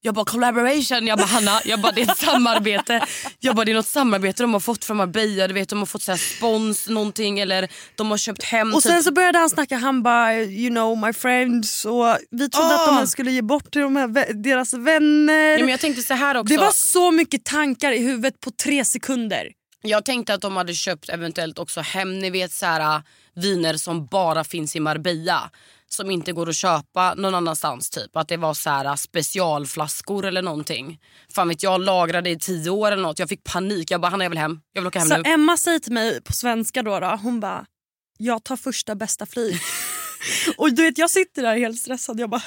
jag bara collaboration, jag bara Hanna, jag bara det är ett samarbete. Jag bara det är något samarbete de har fått från Marbella, du vet de har fått så här spons någonting eller de har köpt hem Och typ sen så började han snacka. Han bara you know my friends. Och vi trodde att Ah. de skulle ge bort till de här, deras vänner. Ja, men jag tänkte så här också. Det var så mycket tankar i huvudet på tre sekunder. Jag tänkte att de hade köpt eventuellt också hem ni vet så här, viner som bara finns i Marbella. Som inte går att köpa någon annanstans. typ Att det var så här, specialflaskor eller någonting. Fan vet jag, lagrade i tio år eller något. Jag fick panik. Jag bara, Hanna jag vill hem. Jag vill åka hem Så nu. Emma säger till mig på svenska då, då hon bara jag tar första bästa flyg. (laughs) och du vet jag sitter där helt stressad. Jag bara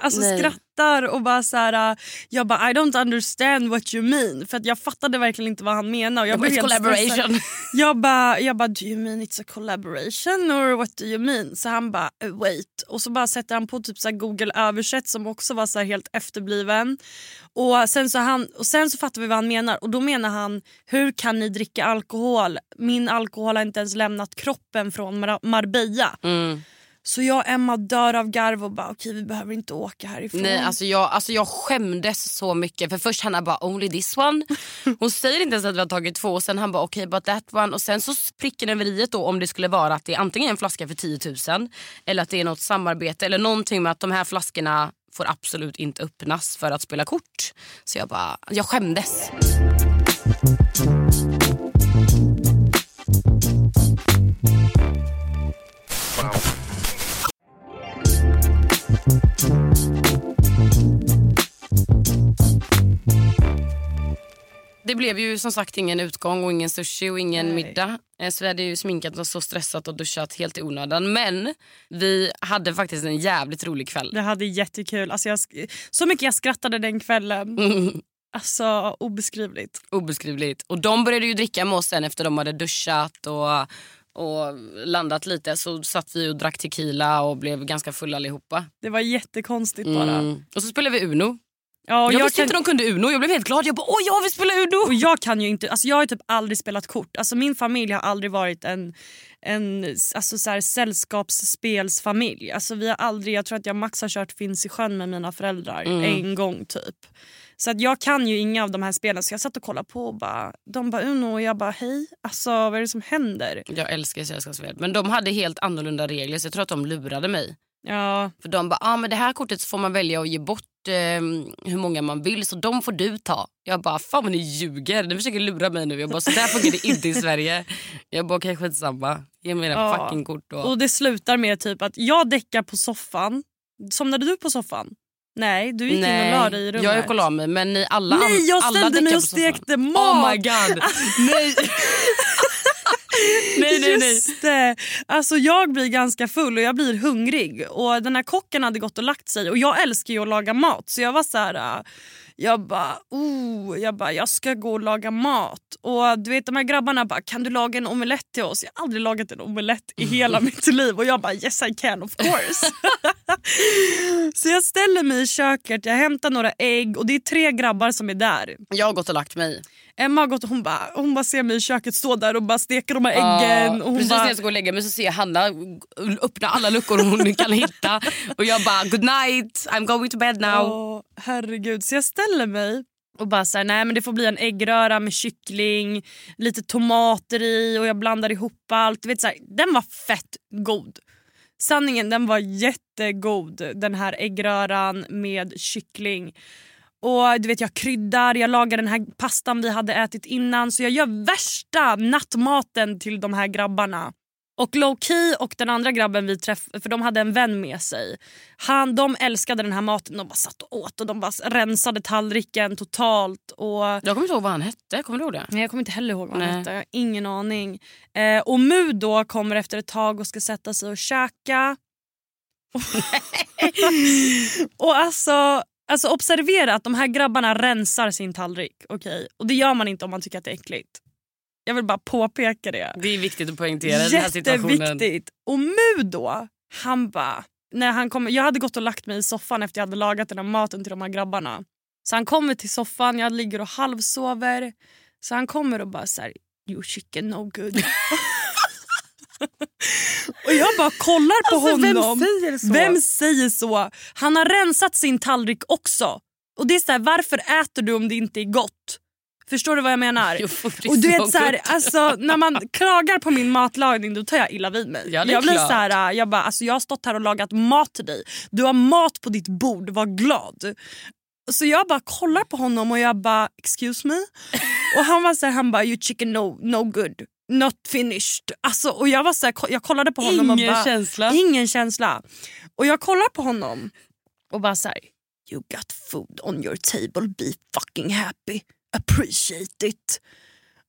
alltså Nej. skrattar och bara så här. Jag bara I don't understand what you mean. För att jag fattade verkligen inte vad han menade. Jag Jag bara, blev "It's helt collaboration." Jag bara, jag bara do you mean it's a collaboration or what do you mean? Så han bara "Uh, wait. Och så bara sätter han på typ så Google översätt som också var så helt efterbliven. Och sen, så han, och sen så fattar vi vad han menar och då menar han hur kan ni dricka alkohol? Min alkohol har inte ens lämnat kroppen från Mar- Marbella. Mm. Så jag och Emma dör av garv och bara okej vi behöver inte åka härifrån. Nej, alltså jag, alltså jag skämdes så mycket. För Först han bara only this one. (laughs) Hon säger inte ens att vi har tagit två. Och sen han bara okej okay, but that one. Och sen så spricker den då om det skulle vara att det är antingen en flaska för 10 000 eller att det är något samarbete eller någonting med att de här flaskorna får absolut inte öppnas för att spela kort. Så jag bara, jag skämdes. Det blev ju som sagt ingen utgång och ingen sushi och ingen Nej. middag. Eh, Så vi hade ju sminkat oss så stressat och duschat helt i onödan. Men vi hade faktiskt en jävligt rolig kväll. Vi hade jättekul. Alltså jag, så mycket jag skrattade den kvällen. (laughs) Alltså obeskrivligt. Obeskrivligt. Och de började ju dricka med oss sen efter de hade duschat och, och landat lite. Så satt vi och drack tequila och blev ganska fulla allihopa. Det var jättekonstigt bara. Mm. Och så spelade vi Uno. Ja, jag jag visste kan, inte de kunde Uno. Jag blev helt glad. Jag bara åh jag vill spela Uno. och jag kan ju inte, alltså jag har typ aldrig spelat kort. Alltså min familj har aldrig varit en, en alltså så här, sällskapsspelsfamilj. Alltså vi har aldrig, jag tror att jag max har kört Finns i sjön med mina föräldrar Mm. en gång typ. Så att jag kan ju inga av de här spelen så jag satt och kollade på och bara, de bara Uno och jag bara hej, alltså vad är det som händer? Jag älskar sällskapsspel. Men de hade helt annorlunda regler så jag tror att de lurade mig. Ja, För de bara, ah, men det här kortet så får man välja att ge bort eh, hur många man vill så de får du ta. Jag bara, fan vad ni ljuger. Ni försöker lura mig nu. Jag bara, så där funkar det inte i Sverige. Jag bara, okej skitsamma. Ge mig era Ja. fucking kort då. och det slutar med typ att jag däckar på soffan. Somnade du på soffan? Nej, du gick in och la dig i rummet. jag gick och la mig men ni alla Nej, jag ställde mig och stekte mat. Oh my god. (laughs) nej. (laughs) nej, nej, nej. Just det. Alltså jag blir ganska full och jag blir hungrig. Och Den här kocken hade gått och lagt sig och jag älskar ju att laga mat. Så jag var så här... Jag bara, oh, jag bara, jag ska gå och laga mat. Och du vet de här grabbarna bara, kan du laga en omelett till oss? Jag har aldrig lagat en omelett i hela (laughs) mitt liv. Och jag bara, yes I can of course. (laughs) så jag ställer mig i köket, jag hämtar några ägg och det är tre grabbar som är där. Jag har gått och lagt mig. Emma har gått och hon bara, hon bara ser mig i köket stå där och bara steka de här äggen. Ja, och hon precis bara, när jag ska gå och lägga mig så ser jag Hanna öppna alla luckor hon kan hitta. (laughs) Och jag bara good night, I'm going to bed now. Åh, herregud. Så jag ställer mig och bara så här, nej men det får bli en äggröra med kyckling, lite tomater i och jag blandar ihop allt. Du vet, så här, den var fett god. sanningen den var jättegod den här äggröran med kyckling. Och du vet Jag kryddar, jag lagar den här pastan vi hade ätit innan så jag gör värsta nattmaten till de här grabbarna. Och Low-Key och den andra grabben vi träffade, för de hade en vän med sig. Han, de älskade den här maten. De bara satt och åt och de bara rensade tallriken totalt. Och... Jag kommer inte ihåg vad han hette. Kommer du ihåg det? Nej, jag kommer inte heller ihåg vad Nej. han hette. Jag har ingen aning. Eh, och Mu då kommer efter ett tag och ska sätta sig och käka. (laughs) och alltså, alltså observera att de här grabbarna rensar sin tallrik. Okay? Och det gör man inte om man tycker att det är äckligt. Jag vill bara påpeka det. Det är viktigt att poängtera i den här situationen. Jätteviktigt. Och Mu då, han bara... När han kom, jag hade gått och lagt mig i soffan efter jag hade lagat den här maten till de här grabbarna. Så han kommer till soffan, jag ligger och halvsover. Så han kommer och bara så här, you chicken no good. (laughs) och jag bara kollar på Alltså, vem honom. säger så? Vem säger så? Han har rensat sin tallrik också. Och det är så här, varför äter du om det inte är gott? Förstår du vad jag menar? (laughs) Jo, och du vet så här, alltså, när man klagar på min matlagning då tar jag illa vid mig. Ja, jag blir klart. så här, jag bara, alltså, jag har stått här och lagat mat till dig. Du har mat på ditt bord, var glad. Så jag bara kollar på honom och jag bara excuse me. (laughs) och han var så här, han bara you chicken no, no good. Not finished. Alltså, och jag, var så här, jag kollade på honom Ingen och bara, känsla. Ingen känsla. Och jag kollar på honom och bara så här, you got food on your table, be fucking happy. Appreciate it.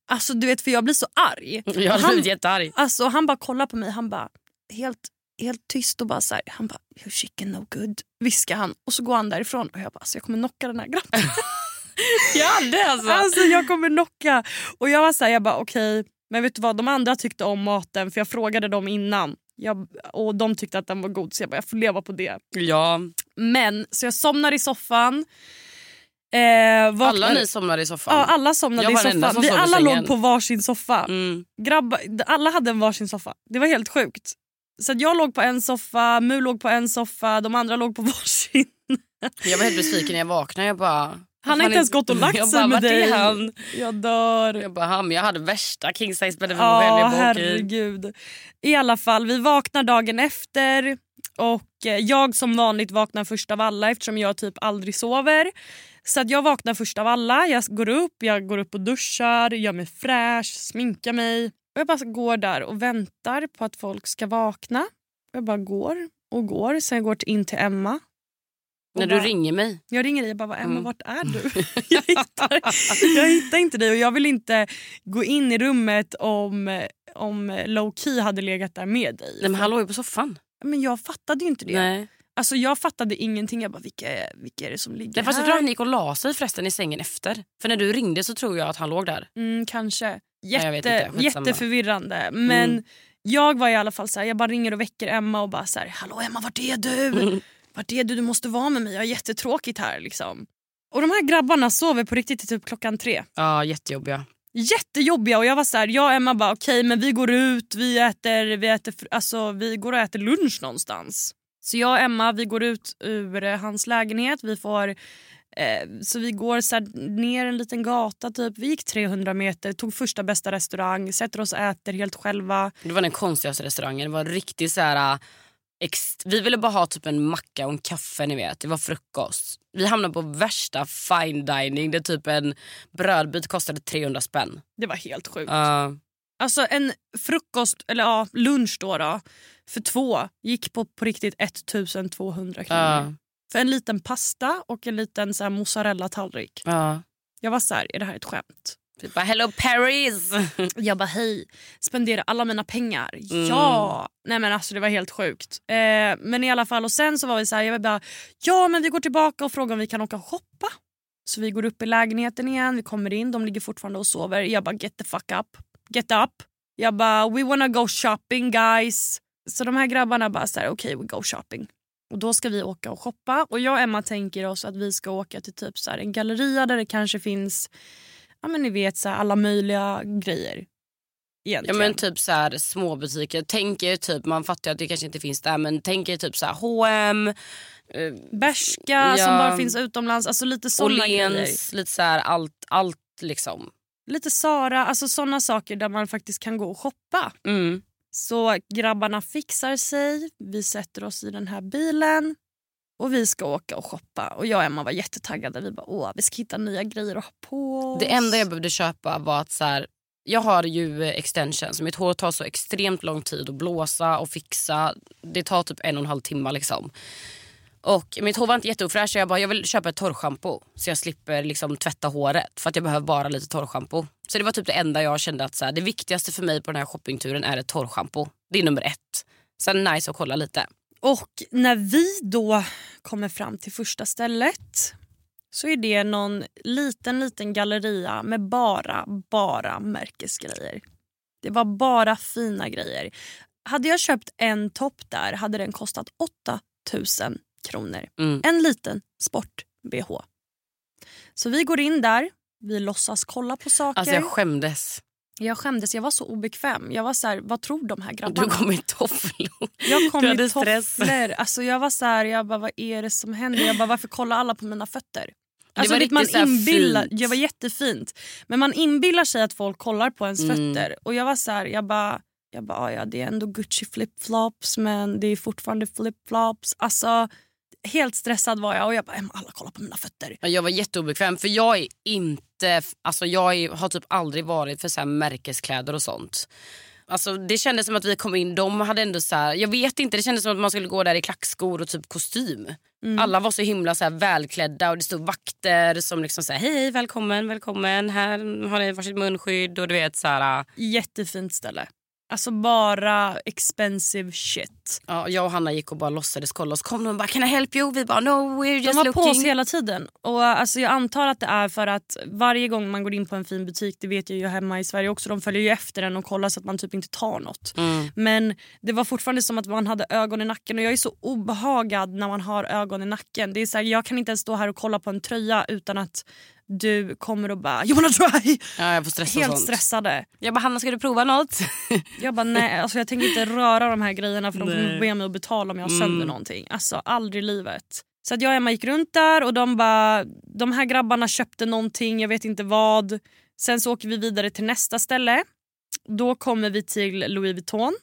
Alltså du vet för jag blir så arg. Jag hade blivit jättearg. alltså, han bara kollar på mig, han bara helt, helt tyst och bara så här, han bara you chicken no good viskar han och så går han därifrån och jag bara alltså, jag kommer knocka den här grabben. (laughs) Jag hade alltså. alltså jag kommer knocka. Och jag var så här, jag bara okej men vet du vad de andra tyckte om maten för jag frågade dem innan. Jag, och de tyckte att den var god så jag bara jag får leva på det. Ja, Men så jag somnar i soffan. Eh, alla ni somnade i soffan. Ja, alla somnade i soffan. Vi alla låg på varsin soffa. Mm. Grabbar, alla hade en varsin soffa. Det var helt sjukt. Så jag låg på en soffa, Mu låg på en soffa, de andra låg på varsin. (laughs) Jag var helt besviken när jag vaknade. Jag bara, Han har inte ens gått och lagt sig med "Vart är dig. Han? Jag dör. Jag bara, han, jag hade värsta king size bädden för herregud. I alla fall, vi vaknar dagen efter och eh, jag som vanligt vaknar först av alla eftersom jag typ aldrig sover. Så att jag vaknar först av alla, jag går upp, jag går upp och duschar, gör mig fräsch, sminkar mig. Och jag bara går där och väntar på att folk ska vakna. Jag bara går och går, sen går jag in till Emma. När du bara- ringer mig. jag ringer dig och bara "Vad, Emma Mm. vart är du? (laughs) (laughs) jag, hittar, jag hittar inte dig och jag vill inte gå in i rummet om, om low key hade legat där med dig. Nej, men han låg ju på soffan. Men jag fattade ju inte det. Nej. Alltså jag fattade ingenting. Jag bara vilka vilka är det som ligger Ja, fast jag här? tror han gick och la sig förresten i sängen efter. För när du ringde så tror jag att han låg där. Mm, kanske. jag vet Jätte, inte. Jätteförvirrande. Men Mm. jag var i alla fall så här, jag bara ringer och väcker Emma och bara så här, hallå Emma vart är du? Mm. (laughs) Vart är du? Du måste vara med mig. Jag har jättetråkigt här liksom. Och de här grabbarna sover på riktigt till typ klockan tre. Ja, jättejobbiga. jättejobbiga och jag var så här, jag och Emma bara okej men vi går ut, vi äter, vi äter, alltså vi går och äter lunch någonstans. Så jag och Emma vi går ut ur eh, hans lägenhet, vi får eh, så vi går så ner en liten gata typ, vi gick 300 meter, tog första bästa restaurang, sätter oss och äter helt själva. Det var den konstigaste restaurangen. Det var riktigt så här... Ex- vi ville bara ha typ en macka och en kaffe. ni vet. Det var frukost. Vi hamnade på värsta fine dining där typ en brödbit kostade 300 spänn. Det var helt sjukt. Uh, Alltså en frukost, eller ja lunch då, då för två gick på, på riktigt 1200 kronor. uh, För en liten pasta och en liten så här mozzarella-tallrik. uh. Jag var så här, är det här ett skämt? Vi bara hello Paris! (laughs) Jag bara hej, spendera alla mina pengar. Mm. Ja! Nej men alltså det var helt sjukt. Eh, men i alla fall och sen så var vi så här, jag bara ja men vi går tillbaka och frågar om vi kan åka och shoppa. Så vi går upp i lägenheten igen, vi kommer in, de ligger fortfarande och sover. Jag bara get the fuck up, get up. Jag bara we wanna go shopping guys. Så de här grabbarna bara så här okej we go shopping. Och då ska vi åka och shoppa och jag och Emma tänker oss att vi ska åka till typ så här en galleria där det kanske finns ja men ni vet så här, alla möjliga grejer. Ja Egentligen. men typ så här små butiker. Tänk er typ, man fattar ju att det kanske inte finns där men tänk er typ så här H&M, eh, Bershka som Ja. bara finns utomlands, alltså lite såna grejer. Lite så här allt, allt liksom. Lite Sara, alltså såna saker där man faktiskt kan gå och shoppa. Mm. Så grabbarna fixar sig, vi sätter oss i den här bilen och vi ska åka och shoppa. Och jag och Emma var jättetaggade. Vi bara, åh, vi ska hitta nya grejer att ha på oss. Det enda jag behövde köpa var att så här, jag har ju extensions. Mitt hår tar så extremt lång tid att blåsa och fixa. Det tar typ en och en halv timme. Liksom. Och mitt hår var inte jätteofräscht så jag bara jag vill köpa ett torrschampo så jag slipper liksom tvätta håret för att jag behöver bara lite torrschampo. Så det var typ det enda jag kände att så här, det viktigaste för mig på den här shoppingturen är ett torrschampo. Det är nummer ett. Sen nice att kolla lite. Och när vi då kommer fram till första stället så är det någon liten, liten galleria med bara, bara märkesgrejer. Det var bara fina grejer. Hade jag köpt en topp där hade den kostat 8000 kronor. Mm. En liten sport-bh. Så vi går in där, vi låtsas kolla på saker. Alltså jag skämdes. Jag skämdes, jag var så obekväm. Jag var så här, vad tror de här grabbarna? du kom i tofflor. Jag kom i tofflor. Alltså jag var så här, jag bara, vad är det som händer? Jag bara, varför kollar alla på mina fötter? Alltså, var vet, man inbillar, jag var jättefint. Men man inbillar sig att folk kollar på ens Mm. fötter. Och jag var så här, jag bara, jag bara, ja det är ändå Gucci flipflops men det är fortfarande flipflops. Alltså helt stressad var jag och jag bara, "Emma, alla kollar på mina fötter. Jag var jätteobekväm för jag är inte, alltså jag är, har typ aldrig varit för så här märkeskläder och sånt. Alltså det kändes som att vi kom in, de hade ändå så här, jag vet inte, det kändes som att man skulle gå där i klackskor och typ kostym. Mm. Alla var så himla så här välklädda och det stod vakter som liksom sa hej välkommen välkommen här har ni varsitt munskydd och du vet så här. Jättefint ställe. Alltså bara expensive shit. Ja, jag och Hanna gick och bara låtsades kolla och så kom de bara can I help you? Vi bara no we're just De var looking. på oss hela tiden. Och alltså jag antar att det är för att varje gång man går in på en fin butik, det vet jag ju hemma i Sverige också, de följer ju efter en och kollar så att man typ inte tar något. Mm. Men det var fortfarande som att man hade ögon i nacken och jag är så obehagad när man har ögon i nacken. Det är så här, jag kan inte ens stå här och kolla på en tröja utan att du kommer och bara “you wanna try?” Ja, jag får stressa och Helt sånt. stressade. Jag bara Hanna ska du prova något? (laughs) Jag bara nej, alltså jag tänker inte röra de här grejerna för de kommer Nej. be mig att betala om jag har Mm. sönder någonting. Alltså aldrig i livet. Så att jag och Emma gick runt där och de bara, de här grabbarna köpte någonting, jag vet inte vad. Sen så åker vi vidare till nästa ställe. Då kommer vi till Louis Vuitton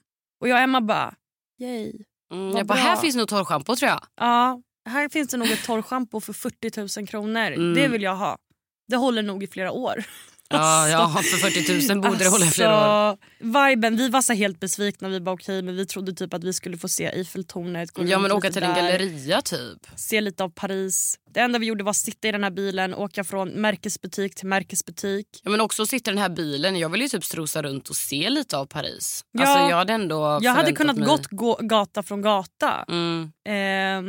och jag och Emma bara yay. Mm, jag bara här finns nog torrschampo tror jag. Ja, här finns det nog ett torrschampo för 40 000 kronor. Mm. Det vill jag ha. Det håller nog i flera år. Ja, ja (laughs) för 40 000 borde det hålla i flera år. Alltså, Viben, vi var så helt besvikna. Vi bara okej men vi trodde typ att vi skulle få se Eiffeltornet. Ja men åka till en där, galleria typ. Se lite av Paris. Det enda vi gjorde var att sitta i den här bilen, åka från märkesbutik till märkesbutik. Ja, men också sitta i den här bilen. Jag vill ju typ strosa runt och se lite av Paris. Ja. alltså, jag hade ändå Jag hade kunnat mig... gått gå, gata från gata. Mm. Ehm,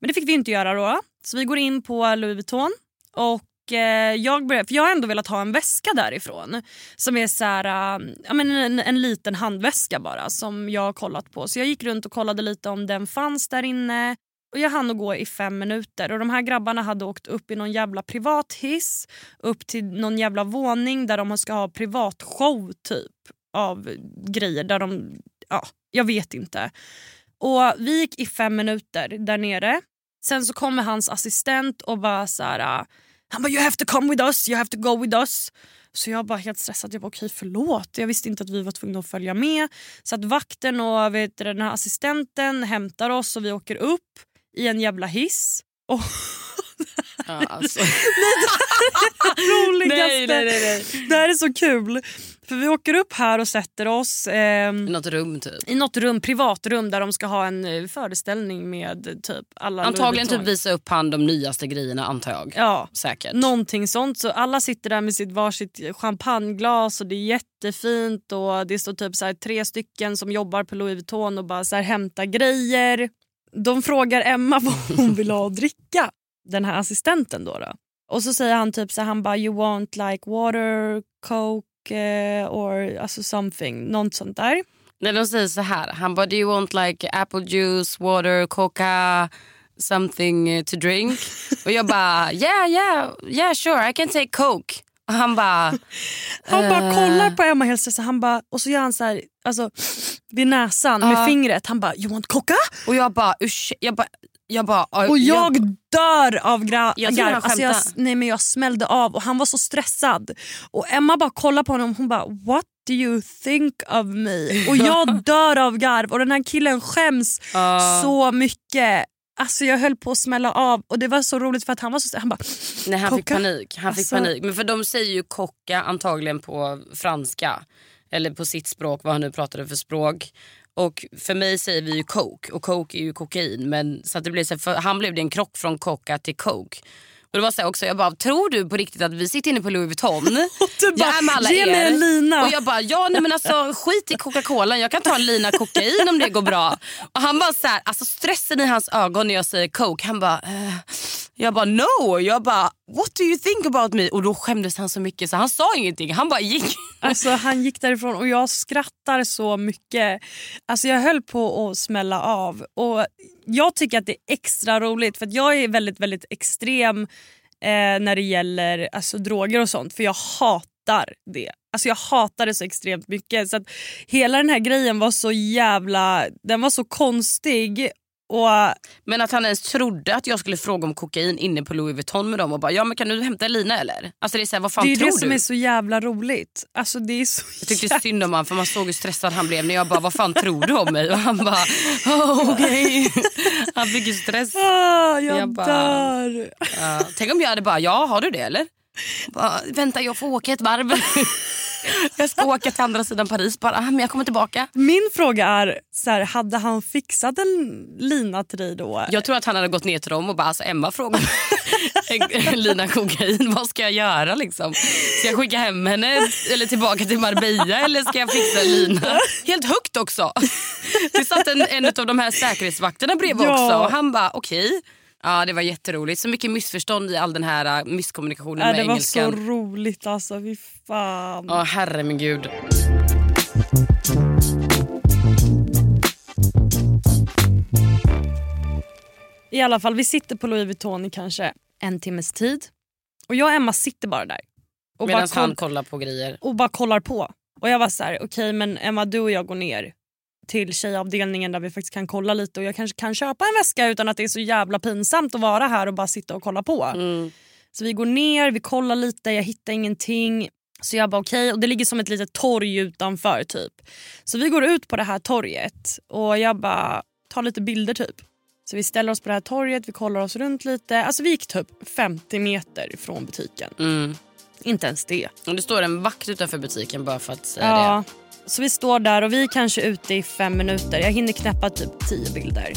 men det fick vi inte göra då. Så vi går in på Louis Vuitton. Och eh, jag, började, för jag har ändå velat ha en väska därifrån. Som är så här, äh, ja, men en, en liten handväska bara som jag har kollat på. Så jag gick runt och kollade lite om den fanns där inne. Och Jag hann att gå i fem minuter och de här grabbarna hade åkt upp i någon jävla privat hiss upp till någon jävla våning där de ska ha privatshow typ av grejer. Där de, ja, jag vet inte. Och Vi gick i fem minuter där nere. Sen så kommer hans assistent och bara så här, han bara you have to come with us, you have to go with us. Så jag bara helt stressad, jag bara okej okay, förlåt. Jag visste inte att vi var tvungna att följa med. Så att vakten och vet, den här assistenten hämtar oss och vi åker upp i en jävla hiss. Och (laughs) Ja, alltså. nej, nej, nej, nej. Det här är så kul. För vi åker upp här och sätter oss ehm, I något rum typ. i något rum, privatrum där de ska ha en eh, föreställning med typ alla Antagligen typ visa upp han de nyaste grejerna antar jag. Ja, Säkert. någonting sånt. Så alla sitter där med sitt varsitt champagneglas och det är jättefint och det står typ så här tre stycken som jobbar på Louis Vuitton och bara så här hämtar grejer. De frågar Emma vad hon vill ha att dricka, den här assistenten då. då. Och så säger han typ så han bara you want like water, coke eh, or alltså something, något sånt där. När de säger så här, han bara do you want like apple juice, water, coca, something eh, to drink? (laughs) och jag bara yeah yeah yeah sure I can take coke. Och han bara Han bara Eh. kollar på Emma helt stressad, han bara, och så gör han så här, alltså, vid näsan med Ja. fingret. Han bara you want coca? och jag bara jag bara jag bara Och jag dör av Jag garv. han Alltså jag, skämtar. nej men jag smällde av och han var så stressad. Och Emma bara kollar på honom hon bara what do you think of me? (laughs) Och jag dör av garv och den här killen skäms så mycket. Alltså jag höll på att smälla av och det var så roligt för att han var så han bara Nej, han fick Kocka. panik. Han fick Alltså- panik. Men för de säger ju kocka antagligen på franska. Eller på sitt språk, vad han nu pratade för språk. Och för mig säger vi ju coke och coke är ju kokain. Men, så att det blev så, för han blev det en krock från coca till coke. Och det var så också, jag bara, tror du på riktigt att vi sitter inne på Louis Vuitton? (laughs) du bara, jag är med alla "Ge mig en lina." Och jag bara, ja nej men alltså skit i Coca-Cola, jag kan ta en lina kokain om det går bra. Och han bara så här, alltså stressen i hans ögon när jag säger coke, han bara, eh. jag bara no, jag bara what do you think about me? Och då skämdes han så mycket så han sa ingenting, han bara gick. (laughs) Alltså han gick därifrån och jag skrattar så mycket. Alltså jag höll på att smälla av. Och jag tycker att det är extra roligt för att jag är väldigt väldigt extrem eh, när det gäller alltså, droger och sånt. För jag hatar det. Alltså jag hatar det så extremt mycket. Så att hela den här grejen var så jävla... Den var så konstig. Och Men att han ens trodde att jag skulle fråga om kokain inne på Louis Vuitton med dem och bara, ja men kan du hämta lina eller? Alltså det är så här, vad fan Det är tror det som du? är så jävla roligt. Alltså det är så Jag tyckte synd om honom för man såg hur stressad han blev när jag bara vad fan tror du om mig? Och han bara oh, okej. (laughs) Han fick ju stress. Ah, jag, Jag bara- dör. Ja, tänk om jag hade bara ja har du det eller? Bara, Vänta jag får åka ett varv. (laughs) jag ska åka till andra sidan Paris bara men jag kommer tillbaka. Min fråga är, så här, hade han fixat en lina till dig då? Jag tror att han hade gått ner till dem och bara alltså Emma frågar en (laughs) lina kokain, vad ska jag göra liksom? Ska jag skicka hem henne eller tillbaka till Marbella eller ska jag fixa lina? Helt högt också. Det satt en, en av de här säkerhetsvakterna bredvid Ja. också och han bara okej. Ja det var jätteroligt. Så mycket missförstånd i all den här uh, misskommunikationen Ja, med det var engelskan. så roligt alltså, fy fan. Ja herre min gud. I alla fall, vi sitter på Louis Vuitton i kanske en timmes tid. Och jag och Emma sitter bara där. Medan han koll- kollar på grejer. och bara kollar på. Och jag var så här, okej men Emma du och jag går ner till tjejavdelningen där vi faktiskt kan kolla lite och jag kanske kan köpa en väska utan att det är så jävla pinsamt att vara här och bara sitta och kolla på. Mm. Så vi går ner, vi kollar lite, jag hittar ingenting. Så jag bara okej, och det ligger som ett litet torg utanför typ. Så vi går ut på det här torget och jag bara tar lite bilder typ. Så vi ställer oss på det här torget, vi kollar oss runt lite. Alltså vi gick typ 50 meter ifrån butiken. Mm. Inte ens det. Och det står en vakt utanför butiken bara för att säga Ja. Så vi står där och vi är kanske ute i fem minuter. Jag hinner knäppa typ tio bilder.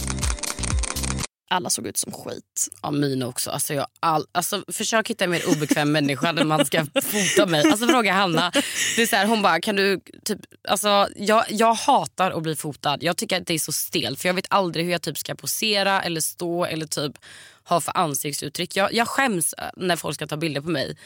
Alla såg ut som skit. Ja, mina också. Alltså, jag all, alltså, försök hitta en mer obekväm människa när man ska fota mig. Alltså, fråga Hanna. Det är så här, hon bara, kan du... Typ, alltså, jag, jag hatar att bli fotad. Jag tycker att det är så stelt. För Jag vet aldrig hur jag typ ska posera eller stå eller typ ha för ansiktsuttryck. Jag, jag skäms när folk ska ta bilder på mig.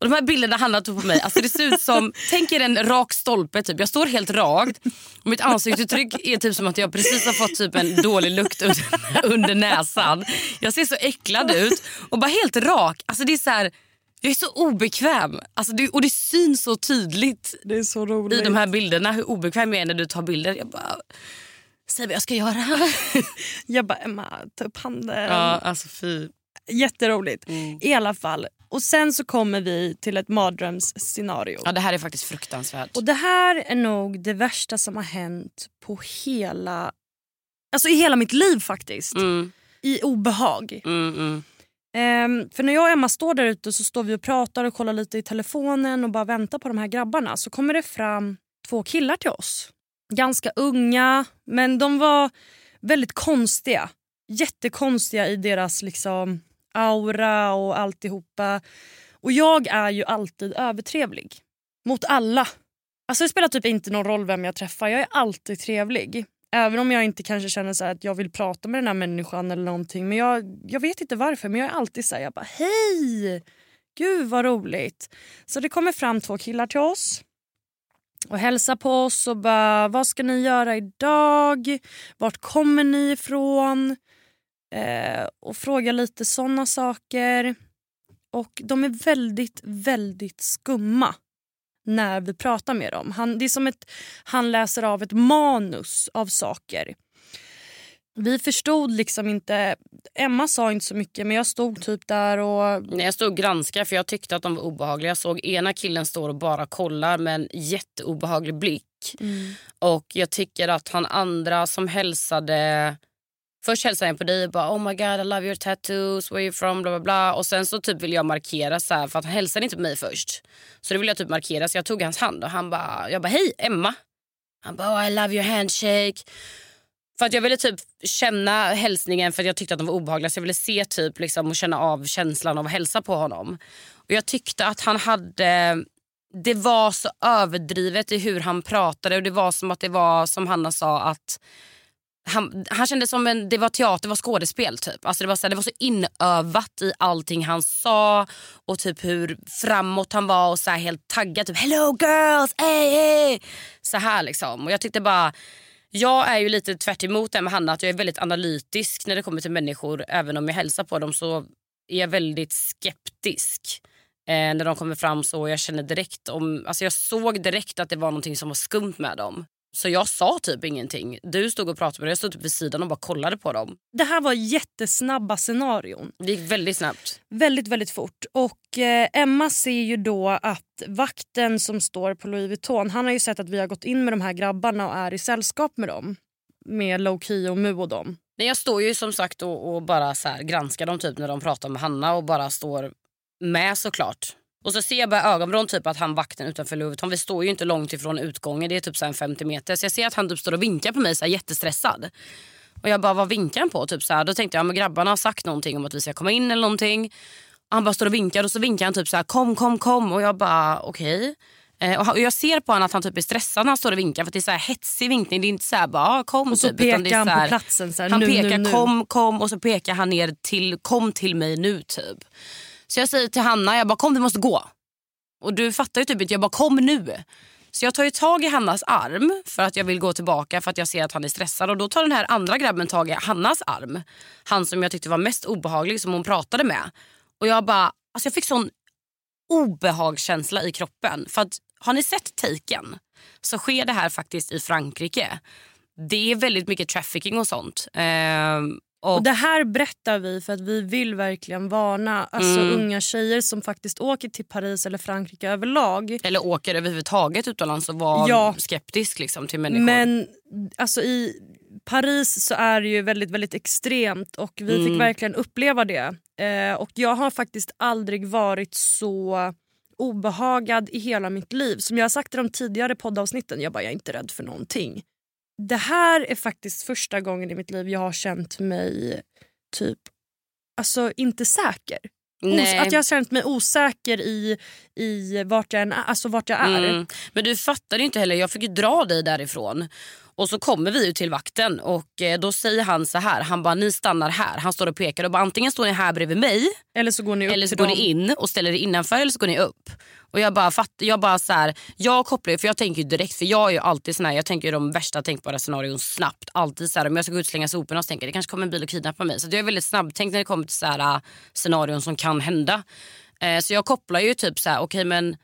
Och De här bilderna Hanna tog på mig, alltså det ser ut som, (laughs) tänk er en rak stolpe. Typ. Jag står helt rakt och mitt ansiktsuttryck är typ som att jag precis har fått typ en dålig lukt under, (laughs) under näsan. Jag ser så äcklad ut och bara helt rak. Alltså det är så här, jag är så obekväm alltså det, och det syns så tydligt Det är så roligt. i de här bilderna hur obekväm jag är när du tar bilder. Jag bara, säg vad jag ska göra. (laughs) Jag bara Emma, ta upp handen. Ja, alltså fy. Jätteroligt. Mm. I alla fall. Och sen så kommer vi till ett mardrömsscenario. Ja, det här är faktiskt fruktansvärt. Och det här är nog det värsta som har hänt på hela... Alltså i hela mitt liv faktiskt. Mm, I obehag. mm, mm. Ehm, för när jag och Emma står där ute så står vi och pratar och kollar lite i telefonen och bara väntar på de här grabbarna. Så kommer det fram två killar till oss. Ganska unga, men de var väldigt konstiga. Jättekonstiga i deras liksom aura och alltihopa. Och jag är ju alltid övertrevlig. Mot alla. Alltså det spelar typ inte någon roll vem jag träffar. Jag är alltid trevlig. Även om jag inte kanske känner så att jag vill prata med den här människan eller någonting. Men jag, jag vet inte varför men jag är alltid så här, jag bara hej! Gud vad roligt. Så det kommer fram två killar till oss och hälsar på oss och bara vad ska ni göra idag? Vart kommer ni ifrån? Eh, och frågar lite såna saker. Och de är väldigt, väldigt skumma när vi pratar med dem. Han, det är som att han läser av ett manus av saker. Vi förstod liksom inte... Emma sa inte så mycket men jag stod typ där och... Nej, jag stod och granskade för jag tyckte att de var obehagliga. Jag såg ena killen står och bara kollar med en jätteobehaglig blick. Och jag tycker att han andra som hälsade... Först hälsar jag på dig och bara oh my god I love your tattoos, where you from, bla bla bla. Och sen så typ vill jag markera så här, för att han hälsade inte på mig först. Så det ville jag typ markera så jag tog hans hand och han bara, jag bara hej Emma. Han bara oh, I love your handshake. För att jag ville typ känna hälsningen för att jag tyckte att den var obehaglig. Så jag ville se typ liksom och känna av känslan av att hälsa på honom. Och jag tyckte att han hade... Det var så överdrivet i hur han pratade och det var som att det var som Hanna sa att han, han kände som en, det var teater, det var skådespel typ. Alltså det, var så här, det var så inövat i allting han sa och typ hur framåt han var och så här helt taggad. Typ hello girls, hey, hey. Så här liksom. Och jag tyckte bara jag är ju lite tvärt emot det med Hanna att jag är väldigt analytisk när det kommer till människor. Även om jag hälsar på dem så är jag väldigt skeptisk eh, när de kommer fram så. Jag känner direkt om, alltså jag såg direkt att det var någonting som var skumt med dem. Så jag sa typ ingenting. Du stod och pratade med dem, jag stod typ vid sidan och bara kollade på dem. Det här var jättesnabba scenarion. Det gick väldigt snabbt. Väldigt, väldigt fort. Och eh, Emma ser ju då att vakten som står på Louis Vuitton, han har ju sett att vi har gått in med de här grabbarna och är i sällskap med dem. Med Low-Key och Mu och dem. Nej, jag står ju som sagt och, och bara så här, granskar dem typ när de pratar med Hanna och bara står med såklart. Och så ser jag bara ögonvrån typ att han vakten utanför Vuitton, vi står ju inte långt ifrån utgången, det är typ så här 50 meter. Så jag ser att han typ står och vinkar på mig så här jättestressad. Och jag bara, vad vinkar han på? Typ så här. Då tänkte jag, men grabbarna har sagt någonting om att vi ska komma in eller någonting. Han bara står och vinkar och så vinkar han typ så här, kom, kom, kom. Och jag bara, okej. Eh, och han- och jag ser på honom att han typ är stressad när han står och vinkar för det är så här hetsig vinkning. Det är inte så här bara, ah, kom Och så typ. pekar han här- på platsen. Så här, han nu, pekar nu, nu. kom, kom och så pekar han ner till kom till mig nu typ. Så jag säger till Hanna, jag bara kom vi måste gå. Och du fattar ju typ inte, jag bara kom nu. Så jag tar ju tag i Hannas arm för att jag vill gå tillbaka för att jag ser att han är stressad. Och då tar den här andra grabben tag i Hannas arm. Han som jag tyckte var mest obehaglig som hon pratade med. Och jag bara, alltså jag fick sån obehagskänsla i kroppen. För att har ni sett Taken så sker det här faktiskt i Frankrike. Det är väldigt mycket trafficking och sånt. Ehm, och, Och det här berättar vi för att vi vill verkligen varna alltså Mm. unga tjejer som faktiskt åker till Paris eller Frankrike överlag. eller åker överhuvudtaget utomlands och var Ja. skeptisk liksom, till människor. Men alltså i Paris så är det ju väldigt, väldigt extremt och vi Mm. fick verkligen uppleva det. Eh, och jag har faktiskt aldrig varit så obehagad i hela mitt liv. Som jag har sagt i de tidigare poddavsnitten, jag bara jag är inte rädd för någonting. Det här är faktiskt första gången i mitt liv jag har känt mig typ, alltså inte säker. Nej. att jag har känt mig osäker i, i vart, jag än alltså vart jag är. Mm. Men du fattar ju inte heller, jag fick ju dra dig därifrån. Och så kommer vi ju till vakten och eh, då säger han så här, han bara ni stannar här. Han står och pekar och bara antingen står ni här bredvid mig Eller så går ni upp eller så går dem. ni in och ställer er innanför eller så går ni upp. Och jag bara fatt, jag bara så här, jag kopplar ju för jag tänker direkt för jag är ju alltid sån här, jag tänker de värsta tänkbara scenarion snabbt. Alltid så här, om jag ska gå ut och slänga soporna så tänker jag det kanske kommer en bil och kidnappar mig. Så jag är väldigt snabbtänkt när det kommer till så här scenarion som kan hända. Eh, så jag kopplar ju typ så här, okej men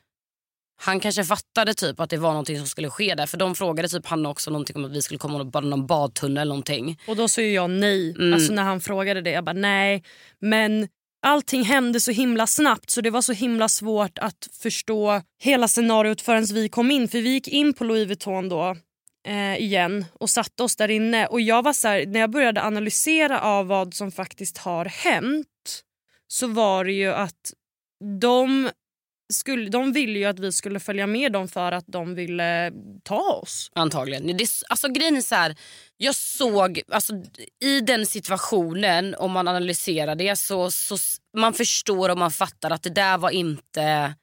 han kanske fattade typ att det var någonting som skulle ske där. För de frågade typ han också någonting om att vi skulle komma och någon badtunnel eller någonting. Och då sa ju jag nej. Mm. Alltså när han frågade det. Jag bara nej. Men allting hände så himla snabbt så det var så himla svårt att förstå hela scenariot förrän vi kom in. För vi gick in på Louis Vuitton då eh, igen och satte oss där inne. Och jag var så här, när jag började analysera av vad som faktiskt har hänt så var det ju att de skulle, de ville ju att vi skulle följa med dem för att de ville ta oss. Antagligen. Det, är- alltså, grejen är så här, jag såg, alltså, i den situationen om man analyserar det så, så man förstår och man fattar att det där var inte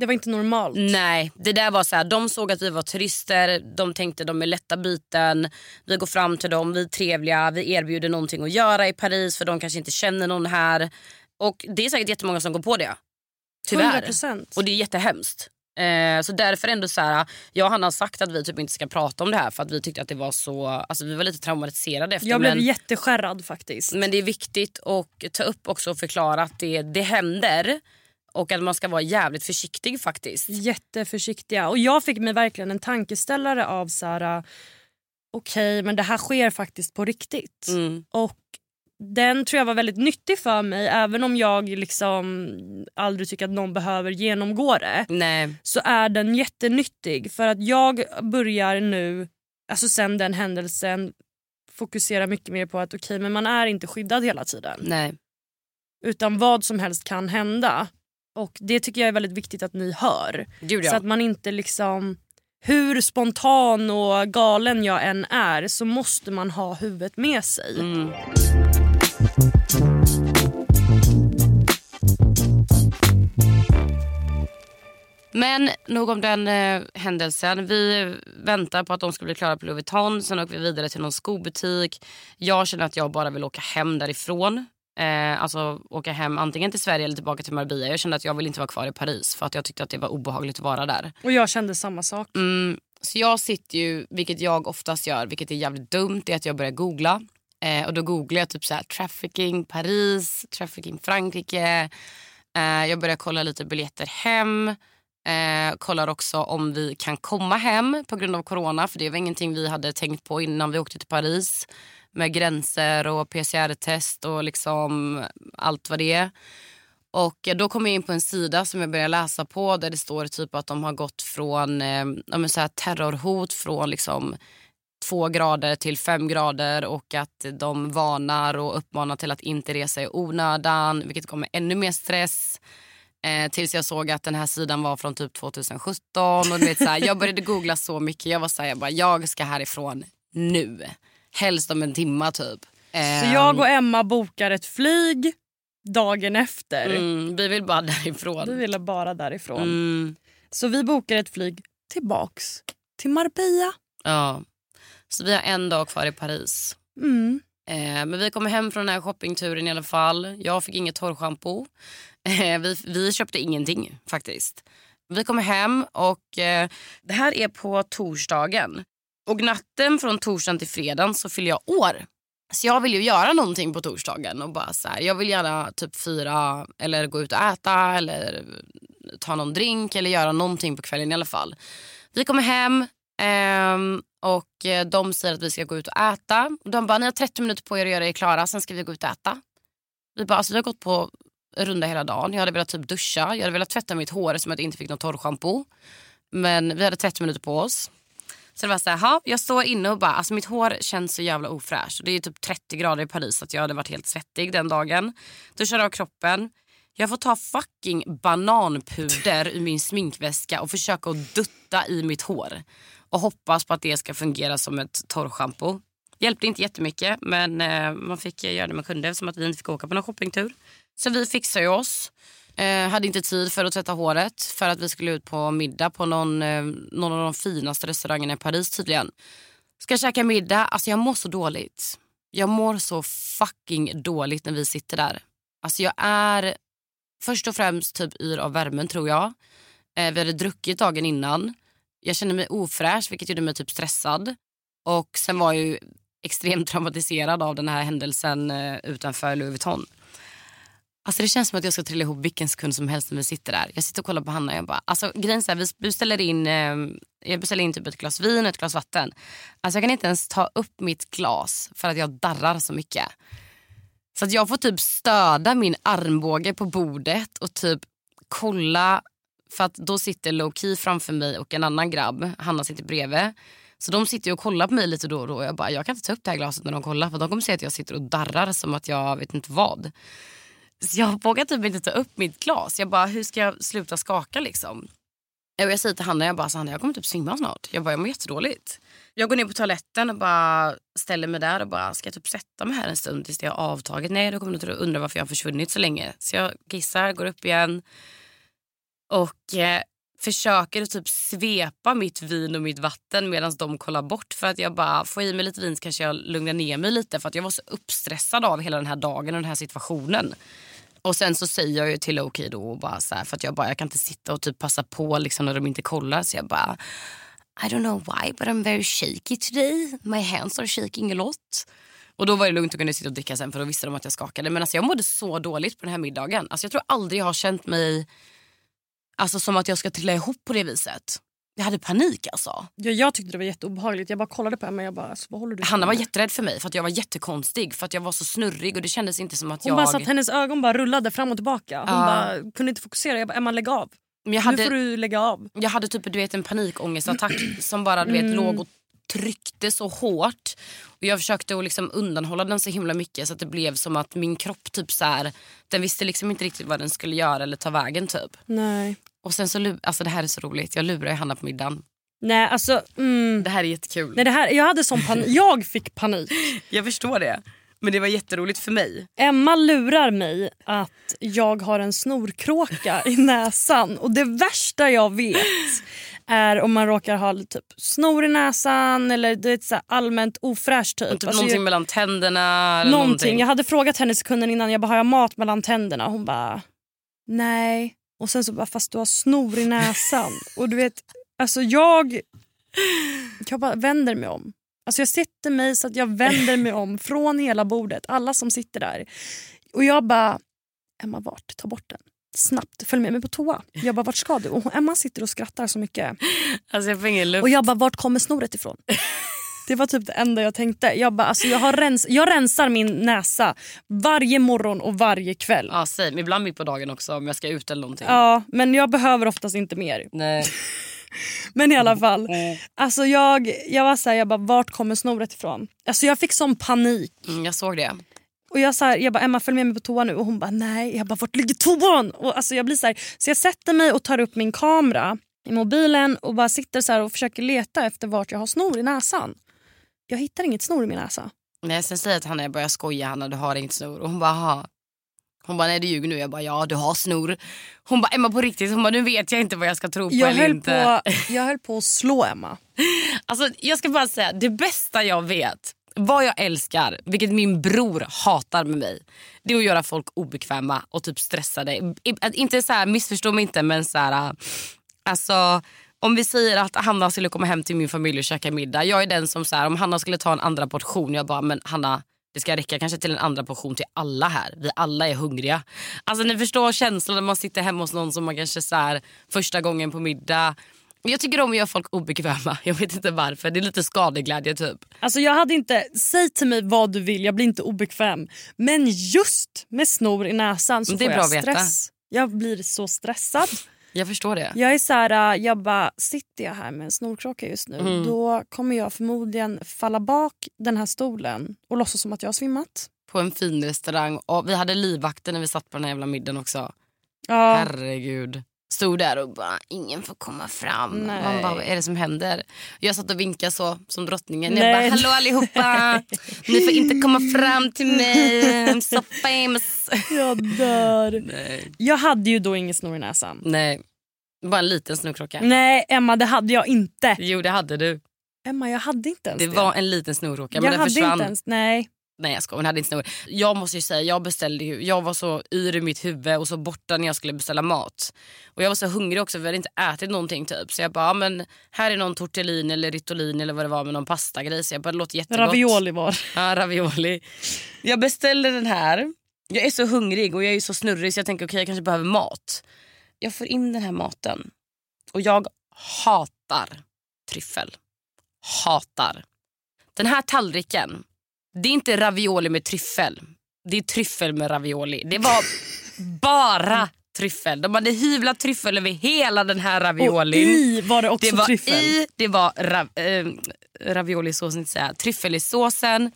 Det var inte normalt. Nej, det där var så här, de såg att vi var turister, de tänkte de är lätta biten, vi går fram till dem, vi är trevliga, vi erbjuder någonting att göra i Paris för de kanske inte känner någon här. Och det är säkert jättemånga som går på det. Tyvärr. 100%. Och det är jättehemskt. Eh, så därför ändå så här, jag och Hanna har sagt att vi typ inte ska prata om det här för att vi tyckte att det var så, alltså vi var lite traumatiserade efter. Jag blev men, jätteskärrad faktiskt. men det är viktigt att ta upp också och förklara att det, det händer och att man ska vara jävligt försiktig faktiskt. Jätteförsiktiga. Och jag fick mig verkligen en tankeställare av så här, okej men det här sker faktiskt på riktigt. Mm. Och den tror jag var väldigt nyttig för mig även om jag liksom aldrig tycker att någon behöver genomgå det. Nej. Så är den jättenyttig för att jag börjar nu, alltså sen den händelsen fokusera mycket mer på att okej men man är inte skyddad hela tiden. Nej. Utan vad som helst kan hända. Och det tycker jag är väldigt viktigt att ni hör. Gud Så att man inte liksom, hur spontan och galen jag än är så måste man ha huvudet med sig. Mm. Men nog om den eh, händelsen. Vi väntar på att de ska bli klara på Louis Vuitton. Sen åker vi vidare till någon skobutik. Jag känner att jag bara vill åka hem därifrån. Eh, alltså åka hem antingen till Sverige eller tillbaka till Marbella. Jag kände att jag vill inte vara kvar i Paris för att jag tyckte att det var obehagligt att vara där. Och jag kände samma sak. Mm, så jag sitter ju, vilket jag oftast gör, vilket är jävligt dumt, är att jag börjar googla. Eh, och då googlade jag typ så här, trafficking Paris, trafficking Frankrike. Eh, jag började kolla lite biljetter hem. Eh, kollar också om vi kan komma hem på grund av corona. För det var ingenting vi hade tänkt på innan vi åkte till Paris. Med gränser och PCR-test och liksom allt vad det är. Och då kom jag in på en sida som jag började läsa på där det står typ att de har gått från eh, så här terrorhot från liksom två grader till fem grader och att de varnar och uppmanar till att inte resa i onödan vilket kommer ännu mer stress. Eh, tills jag såg att den här sidan var från typ 2017. Och du vet, så här, jag började googla så mycket. Jag var så här, jag, bara, jag ska härifrån nu. Helst om en timma typ. Så Ehm, jag och Emma bokar ett flyg dagen efter. mm, vi vill bara (laughs) därifrån. Vi ville bara därifrån. Mm, Så vi bokar ett flyg tillbaks till Marbella. ja. Så vi har en dag kvar i Paris. Mm. Eh, men vi kommer hem från den här shoppingturen i alla fall. Jag fick inget torrschampo. Eh, vi, vi köpte ingenting faktiskt. Vi kommer hem och eh, det här är på torsdagen. Och natten från torsdagen till fredagen så fyller jag år. Så jag vill ju göra någonting på torsdagen och bara så här, jag vill gärna typ fira eller gå ut och äta eller ta någon drink eller göra någonting på kvällen i alla fall. Vi kommer hem Um, och eh, de säger att vi ska gå ut och äta. De bara, ni har 30 minuter på er att göra er klara, sen ska vi gå ut och äta. Vi bara, alltså vi har gått på runda hela dagen. Jag hade velat typ duscha, jag hade velat tvätta mitt hår som att jag inte fick något torrschampo. Men vi hade 30 minuter på oss. Så det var så här, jag står inne och bara, alltså mitt hår känns så jävla ofräscht. Och Det är typ 30 grader i Paris så att jag hade varit helt svettig den dagen. Duschar av kroppen. Jag får ta fucking bananpuder ur min sminkväska och försöka att dutta i mitt hår. Och hoppas på att det ska fungera som ett torrschampo. Hjälpte inte jättemycket men eh, man fick göra det man kunde eftersom att vi inte fick åka på någon shoppingtur. Så vi fixade ju oss. Eh, hade inte tid för att tvätta håret för att vi skulle ut på middag på någon, eh, någon av de finaste restaurangerna i Paris tydligen. Ska käka middag. Alltså jag mår så dåligt. Jag mår så fucking dåligt när vi sitter där. Alltså jag är först och främst typ yr av värmen tror jag. Eh, vi hade druckit dagen innan. Jag kände mig ofräsch vilket gjorde mig typ stressad. Och sen var jag ju extremt (laughs) traumatiserad av den här händelsen eh, utanför Louis Vuitton. Alltså det känns som att jag ska trilla ihop vilken sekund som helst när vi sitter där. Jag sitter och kollar på Hanna och jag bara, alltså grejen är vi beställer in, eh, jag beställer in typ ett glas vin och ett glas vatten. Alltså jag kan inte ens ta upp mitt glas för att jag darrar så mycket. Så att jag får typ stöda min armbåge på bordet och typ kolla för att då sitter Lowkey framför mig och en annan grabb, Hanna sitter bredvid. Så de sitter och kollar på mig lite då och då. Jag bara, jag kan inte ta upp det här glaset när de kollar för de kommer se att jag sitter och darrar som att jag vet inte vad. Så jag vågar typ inte ta upp mitt glas. Jag bara, hur ska jag sluta skaka liksom? Och jag säger till Hanna, jag bara, så Hanna, jag kommer typ svimma snart. Jag bara, jag mår jättedåligt. Jag går ner på toaletten och bara ställer mig där och bara, ska jag typ sätta mig här en stund tills det har avtagit? Nej, då kommer du undra varför jag har försvunnit så länge. Så jag kissar, går upp igen och eh, försöker att typ svepa mitt vin och mitt vatten medan de kollar bort för att jag bara får i mig lite vin så kanske jag lugnar ner mig lite för att jag var så uppstressad av hela den här dagen och den här situationen. Och sen så säger jag ju till Loki då och bara så här, för att jag bara jag kan inte sitta och typ passa på liksom när de inte kollar så jag bara I don't know why but I'm very shaky today. My hands are shaking a lot. Och då var det lugnt att kunna sitta och dricka sen för då visste de att jag skakade. Men alltså jag mådde så dåligt på den här middagen. Alltså jag tror aldrig jag har känt mig alltså som att jag ska trilla ihop på det viset. Jag hade panik alltså. Ja, jag tyckte det var jätteobehagligt. Jag bara kollade på henne och jag bara, alltså, vad håller du på Hanna var jätterädd för mig för att jag var jättekonstig. För att jag var så snurrig och det kändes inte som att Hon jag... bara så att hennes ögon bara rullade fram och tillbaka. Hon Ja. bara kunde inte fokusera. Jag bara, Emma lägg av. Men jag Nu hade, får du lägga av. jag hade typ du vet, en panikångestattack (clears throat) som bara du vet, Mm. låg och tryckte så hårt. Och Jag försökte att liksom undanhålla den så himla mycket så att det blev som att min kropp typ så här, den visste liksom inte riktigt vad den skulle göra eller ta vägen typ. Nej. Och sen så, alltså det här är så roligt, jag lurade Hanna på middagen. Nej alltså, mm. Det här är jättekul. Nej, det här, jag hade sån panik. Jag fick panik. (laughs) Jag förstår det. Men det var jätteroligt för mig. Emma lurar mig att jag har en snorkråka i (laughs) näsan. Och det värsta jag vet är om man råkar ha typ snor i näsan eller det är så allmänt ofräscht typ. Typ Alltså, någonting jag, mellan tänderna. Eller någonting. någonting. Jag hade frågat henne sekunden innan, jag bara har jag mat mellan tänderna? Hon bara nej. Och sen så bara fast du har snor i näsan. och du vet, alltså jag, jag bara vänder mig om. Alltså jag sätter mig så att jag vänder mig om från hela bordet, alla som sitter där. Och jag bara, Emma vart? Ta bort den. Snabbt, följ med mig på toa. Jag bara, vart ska du? Och Emma sitter och skrattar så mycket. Alltså jag får ingen luft. Och jag bara, vart kommer snoret ifrån? (laughs) Det var typ det enda jag tänkte. Jag, bara, alltså jag, har rens jag rensar min näsa varje morgon och varje kväll. Ja, same. Ibland mitt på dagen också om jag ska ut eller någonting. Ja, men jag behöver oftast inte mer. Nej. (laughs) (laughs) Men i alla fall. Alltså jag, jag var såhär, jag bara, vart kommer snoret ifrån? Alltså jag fick sån panik. Mm, jag såg det. Och jag, så här, jag bara, Emma följ med mig på toa nu. Och hon bara, nej. Jag bara, vart ligger toan? Och alltså jag blir så, här, så jag sätter mig och tar upp min kamera i mobilen och bara sitter så här och försöker leta efter vart jag har snor i näsan. Jag hittar inget snor i min näsa. Nej, sen säger jag till Hanna, jag börjar skoja Hanna du har inget snor. Och hon bara, aha. Hon bara, nej du ljuger nu. Jag bara, ja du har snor. Hon bara, Emma på riktigt. Hon bara, nu vet jag inte vad jag ska tro på Jag eller inte. på, jag höll på att slå Emma. (laughs) Alltså, jag ska bara säga, det bästa jag vet, vad jag älskar, vilket min bror hatar med mig, det är att göra folk obekväma och typ stressade. Inte så här, missförstå mig inte men så här, alltså om vi säger att Hanna skulle komma hem till min familj och käka middag. Jag är den som så här, om Hanna skulle ta en andra portion, jag bara men Hanna det ska räcka kanske till en andra portion till alla här. Vi alla är hungriga. Alltså ni förstår känslan när man sitter hemma hos någon som man kanske så här, första gången på middag. Jag tycker om att göra folk obekväma. (laughs) Jag vet inte varför. Det är lite skadeglädje typ. Alltså jag hade inte, säg till mig vad du vill, jag blir inte obekväm. Men just med snor i näsan så får jag stress. Jag blir så stressad. Jag förstår det. Jag är så här, jag bara, sitter jag här med en snorkråka just nu Mm. då kommer jag förmodligen falla bak den här stolen och låtsas som att jag har svimmat. På en fin restaurang. Och vi hade livvakter när vi satt på den här jävla middagen också. Ja. Herregud. Stod där och bara, ingen får komma fram. Nej. Man bara, vad är det som händer? Jag satt och vinkade så som drottningen. Nej. Jag bara, hallå allihopa. Ni får inte komma fram till mig. I'm so famous. Jag dör. Nej. Jag hade ju då ingen snor i näsan. Nej. Bara en liten snorkråka. Nej Emma det hade jag inte. Jo det hade du. Emma jag hade inte ens Det det. var en liten snorkråka men den försvann. inte ens, nej. Nej jag skojar, hon hade inte snor. Jag måste ju säga, jag beställde ju, jag var så yr i mitt huvud och så borta när jag skulle beställa mat. Och jag var så hungrig också för vi hade inte ätit någonting typ. Så jag bara, ja, men här är någon tortellini eller rittolini eller vad det var med någon pastagrej. Så jag bara, det låter jättegott. Ravioli var Ja, ravioli. Jag beställde den här. Jag är så hungrig och jag är så snurrig så jag tänker okej jag kanske behöver mat. Jag får in den här maten och jag hatar tryffel. Hatar. Den här tallriken, det är inte ravioli med tryffel. Det är tryffel med ravioli. Det var (laughs) bara tryffel. De hade hyvlat tryffel över hela den här Och raviolin. i var det också Det var tryffel. i, det var rav, äh, raviolisåsen, inte säga, tryffel i såsen.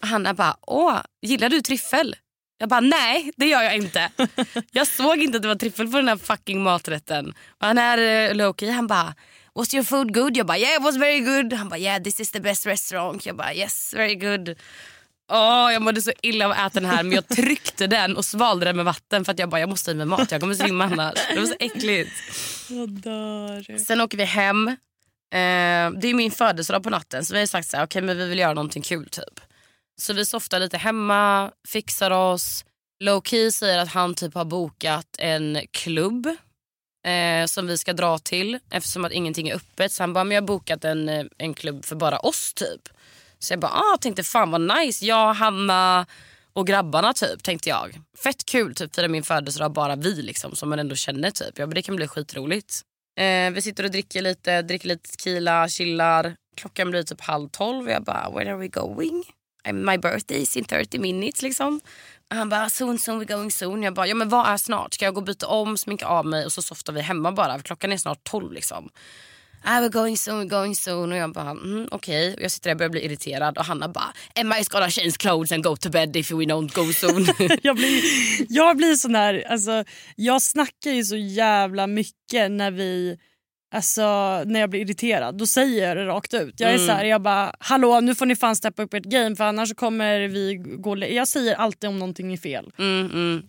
Och Hanna bara, åh, gillar du tryffel? Jag bara, nej det gör jag inte. (laughs) jag såg inte att det var tryffel på den här fucking maträtten. Och han är uh, Loki, han bara, was your food good? Jag bara, yeah it was very good. Han bara, yeah this is the best restaurant. Jag bara, yes very good. Åh, jag mådde så illa av att äta den här men jag tryckte den och svalde den med vatten för att jag bara jag måste i mig mat, jag kommer svimma annars. Det var så äckligt. Sen åker vi hem. Eh, det är min födelsedag på natten så vi har sagt så här, okay, men vi vill göra någonting kul typ. Så vi softar lite hemma, fixar oss. Low-key säger att han typ har bokat en klubb eh, som vi ska dra till eftersom att ingenting är öppet. Så han bara, men jag har bokat en, eh, en klubb för bara oss typ. Så jag bara, ah, tänkte fan vad nice. Jag, Hanna och grabbarna typ tänkte jag. Fett kul typ fira min födelsedag bara vi liksom som man ändå känner typ. Jag bara, det kan bli skitroligt. Eh, vi sitter och dricker lite, dricker lite tequila, chillar. Klockan blir typ halv tolv och jag bara, where are we going? My birthday is in 30 minutes liksom. Han bara, soon, soon, we're going soon. Jag bara, ja men vad är snart? Ska jag gå och byta om, sminka av mig och så softar vi hemma bara? Klockan är snart tolv liksom. I we're going soon, we're going soon. Och jag bara, mm, okej. Okay. jag sitter där och börjar bli irriterad. Och Hanna bara, Emma is gonna change clothes and go to bed if we don't go soon. (laughs) jag, blir, jag blir sån här, alltså, jag snackar ju så jävla mycket när vi Alltså när jag blir irriterad, då säger jag det rakt ut. Jag är mm. så här, jag bara hallå nu får ni fan steppa upp ert game för annars kommer vi gå... Jag säger alltid om någonting är fel. Mm, mm.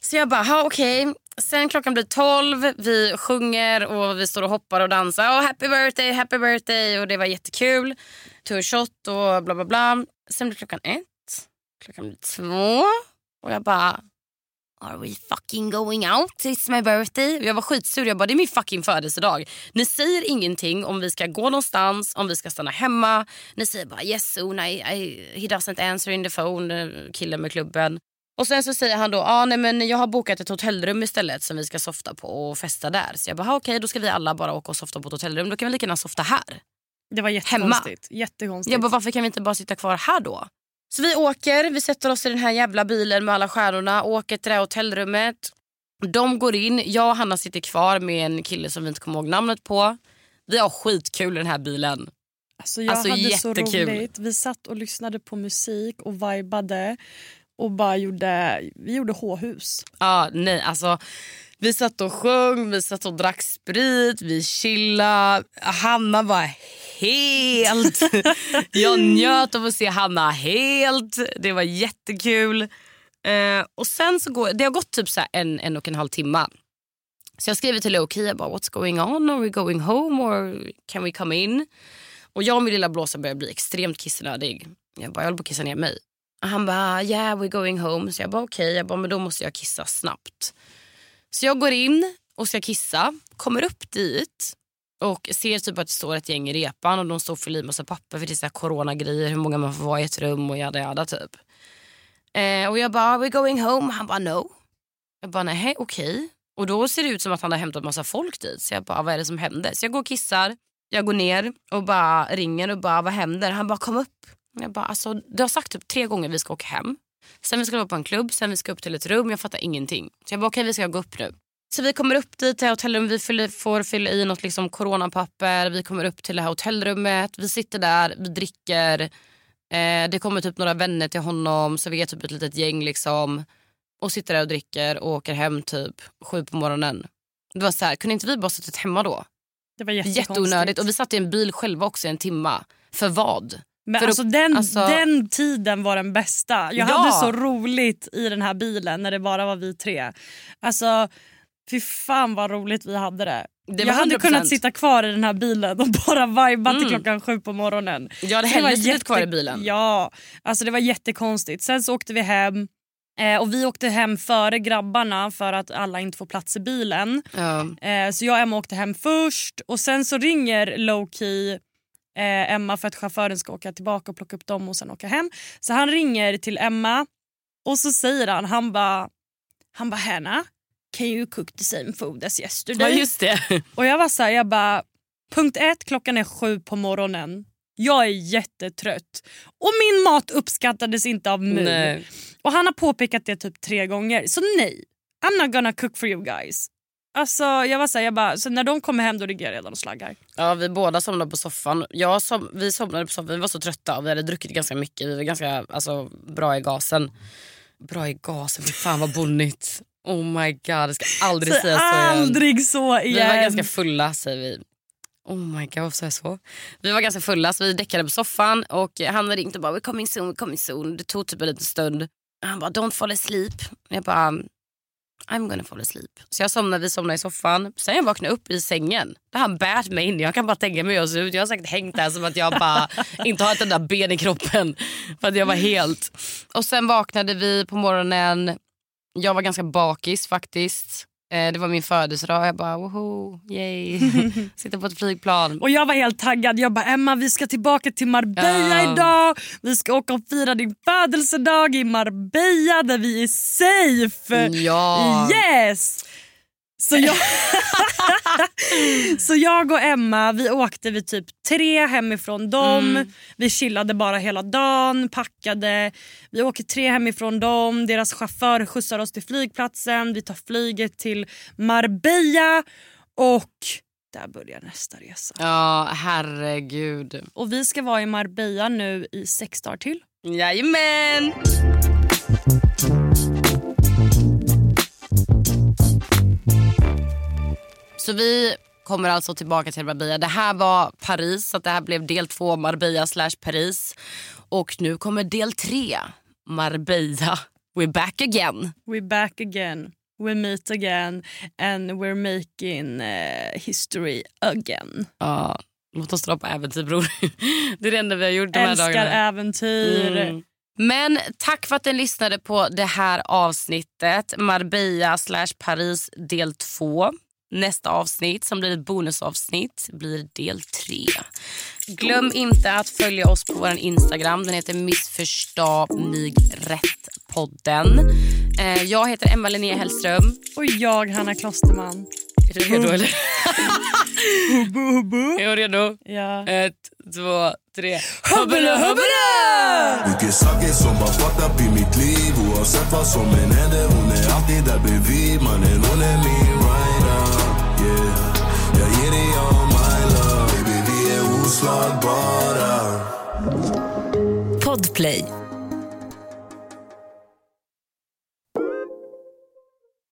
Så jag bara, okej. Okay. Sen klockan blir tolv, vi sjunger och vi står och hoppar och dansar. Oh, happy birthday, happy birthday och det var jättekul. Tog en shot och bla bla bla. Sen blir klockan ett, klockan blir två och jag bara Are we fucking going out? It's my birthday. Jag var skitsur. Jag bara, det är min fucking födelsedag. Ni säger ingenting om vi ska gå någonstans, om vi ska stanna hemma. Ni säger bara yes soon, I, I, he doesn't answer in the phone, eh, killen med klubben. Och sen så säger han då, ah, nej, men jag har bokat ett hotellrum istället som vi ska softa på och festa där. Så jag bara, okej okay, då ska vi alla bara åka och softa på ett hotellrum. Då kan vi lika gärna softa här. Det var jättekonstigt. Hemma. jättekonstigt. Jag bara, varför kan vi inte bara sitta kvar här då? Så vi åker, vi sätter oss i den här jävla bilen med alla stjärnorna, åker till det här hotellrummet. De går in, jag och Hanna sitter kvar med en kille som vi inte kommer ihåg namnet på. Vi har skitkul i den här bilen. Alltså jag alltså, hade jättekul. så roligt. Vi satt och lyssnade på musik och vibade och bara gjorde, vi gjorde H-hus. Ja, nej alltså vi satt och sjöng, vi satt och drack sprit, vi chillade. Hanna var helt... (laughs) jag njöt av att se Hanna helt. Det var jättekul. Eh, och sen så går, Det har gått typ så en, en och en halv timme. Så jag skriver till Loki, jag bara what's going on? Are we going home or can we come in? Och jag och min lilla blåsa börjar bli extremt kissnödig. Jag bara jag håller på att kissa ner mig. Han bara yeah we're going home. Så jag bara okej, okay. men då måste jag kissa snabbt. Så jag går in och ska kissa, kommer upp dit och ser typ att det står ett gäng i repan och de står för fyller i massa papper för det är så coronagrejer, hur många man får vara i ett rum och jada jada typ. Eh, och jag bara, are we going home? Han bara no. Jag bara nej okej. Okay. Och då ser det ut som att han har hämtat massa folk dit. Så jag bara vad är det som händer? Så jag går och kissar, jag går ner och bara ringer och bara vad händer? Han bara kom upp. Jag bara alltså du har sagt typ tre gånger vi ska åka hem. Sen vi ska vara på en klubb, sen vi ska upp till ett rum. Jag fattar ingenting. Så jag bara okej okay, vi ska gå upp nu. Så vi kommer upp dit till hotellrummet, vi fyller, får fylla i något liksom coronapapper. Vi kommer upp till det här hotellrummet, vi sitter där, vi dricker. Eh, det kommer typ några vänner till honom så vi är typ ett litet gäng liksom. Och sitter där och dricker och åker hem typ sju på morgonen. Det var så här, kunde inte vi bara suttit hemma då? Det var jätteonödigt. Och vi satt i en bil själva också i en timma. För vad? Men alltså den, alltså... den tiden var den bästa. Jag ja. hade så roligt i den här bilen när det bara var vi tre. Alltså fy fan vad roligt vi hade det. jag hade kunnat sitta kvar i den här bilen och bara mm. till klockan sju på morgonen. Jag hade hellre suttit jätte... kvar i bilen. Ja, alltså det var jättekonstigt. Sen så åkte vi hem. Eh, och Vi åkte hem före grabbarna för att alla inte får plats i bilen. Ja. Eh, så jag och Emma åkte hem först och sen så ringer Lowkey eh, Emma för att chauffören ska åka tillbaka och plocka upp dem och sen åka hem. Så han ringer till Emma och så säger han, han bara, han bara Hanna, can you cook the same food as yesterday? Ja just det. Och jag var så här, jag bara, punkt ett klockan är sju på morgonen. Jag är jättetrött. Och min mat uppskattades inte av mig. Och han har påpekat det typ tre gånger. Så nej, I'm not gonna cook for you guys. Alltså, jag var så här, jag bara, så när de kommer hem då ligger jag redan och slaggar. Ja, vi båda somnade på soffan. Jag som, vi somnade på soffan, vi var så trötta och vi hade druckit ganska mycket. Vi var ganska alltså, bra i gasen. Bra i gasen, fy fan vad bonnigt. Oh my god, jag ska aldrig så säga så igen. Aldrig så igen. Vi var ganska fulla säger vi. Oh my god, varför sa jag så? Vi var ganska fulla så vi däckade på soffan och han ringde och bara we're coming soon, we're coming soon. Det tog typ en liten stund. Han bara don't fall asleep. Jag bara I'm gonna fall asleep. Så jag somnade, vi somnade i soffan. Sen jag vaknade upp i sängen. Där han bärt mig in. Jag kan bara tänka mig hur jag ser ut. Jag har säkert hängt där som att jag bara (laughs) inte har ett enda ben i kroppen. För att jag var helt... Och sen vaknade vi på morgonen. Jag var ganska bakis faktiskt. Eh, det var min födelsedag jag bara woho, yay. (laughs) (laughs) Sitter på ett flygplan. Och jag var helt taggad. Jag bara Emma vi ska tillbaka till Marbella ja. idag. Vi ska åka och fira din födelsedag i Marbella där vi är safe. Ja. Yes! Så jag, så jag och Emma vi åkte vid typ tre hemifrån dem. Mm. Vi chillade bara hela dagen, packade. Vi åker tre hemifrån dem. Deras chaufför skjutsar oss till flygplatsen. Vi tar flyget till Marbella och där börjar nästa resa. Ja, herregud. Och vi ska vara i Marbella nu i sex dagar till. Jajamän! Så vi kommer alltså tillbaka till Marbella. Det här var Paris, så det här blev del två Marbella slash Paris. Och nu kommer del tre Marbella. We're back again. We're back again. We meet again and we're making eh, history again. Ja, låt oss dra på äventyr bror. (laughs) Det är det enda vi har gjort de här Älskar dagarna. äventyr. Mm. Men tack för att ni lyssnade på det här avsnittet. Marbella slash Paris del 2. Nästa avsnitt som blir ett bonusavsnitt blir del 3. Glöm inte att följa oss på vår Instagram. Den heter Missförstå mig rätt-podden. Eh, jag heter Emma Linnea Hellström. Och jag, Hanna Klosterman. Är du redo eller? Är du redo? Ja. Ett, två, tre. Hubbela, hubbela! Mycket saker som bara fucked up i mitt liv Oavsett vad som än händer Hon är alltid där bredvid Mannen hon är min oslagbara Podplay,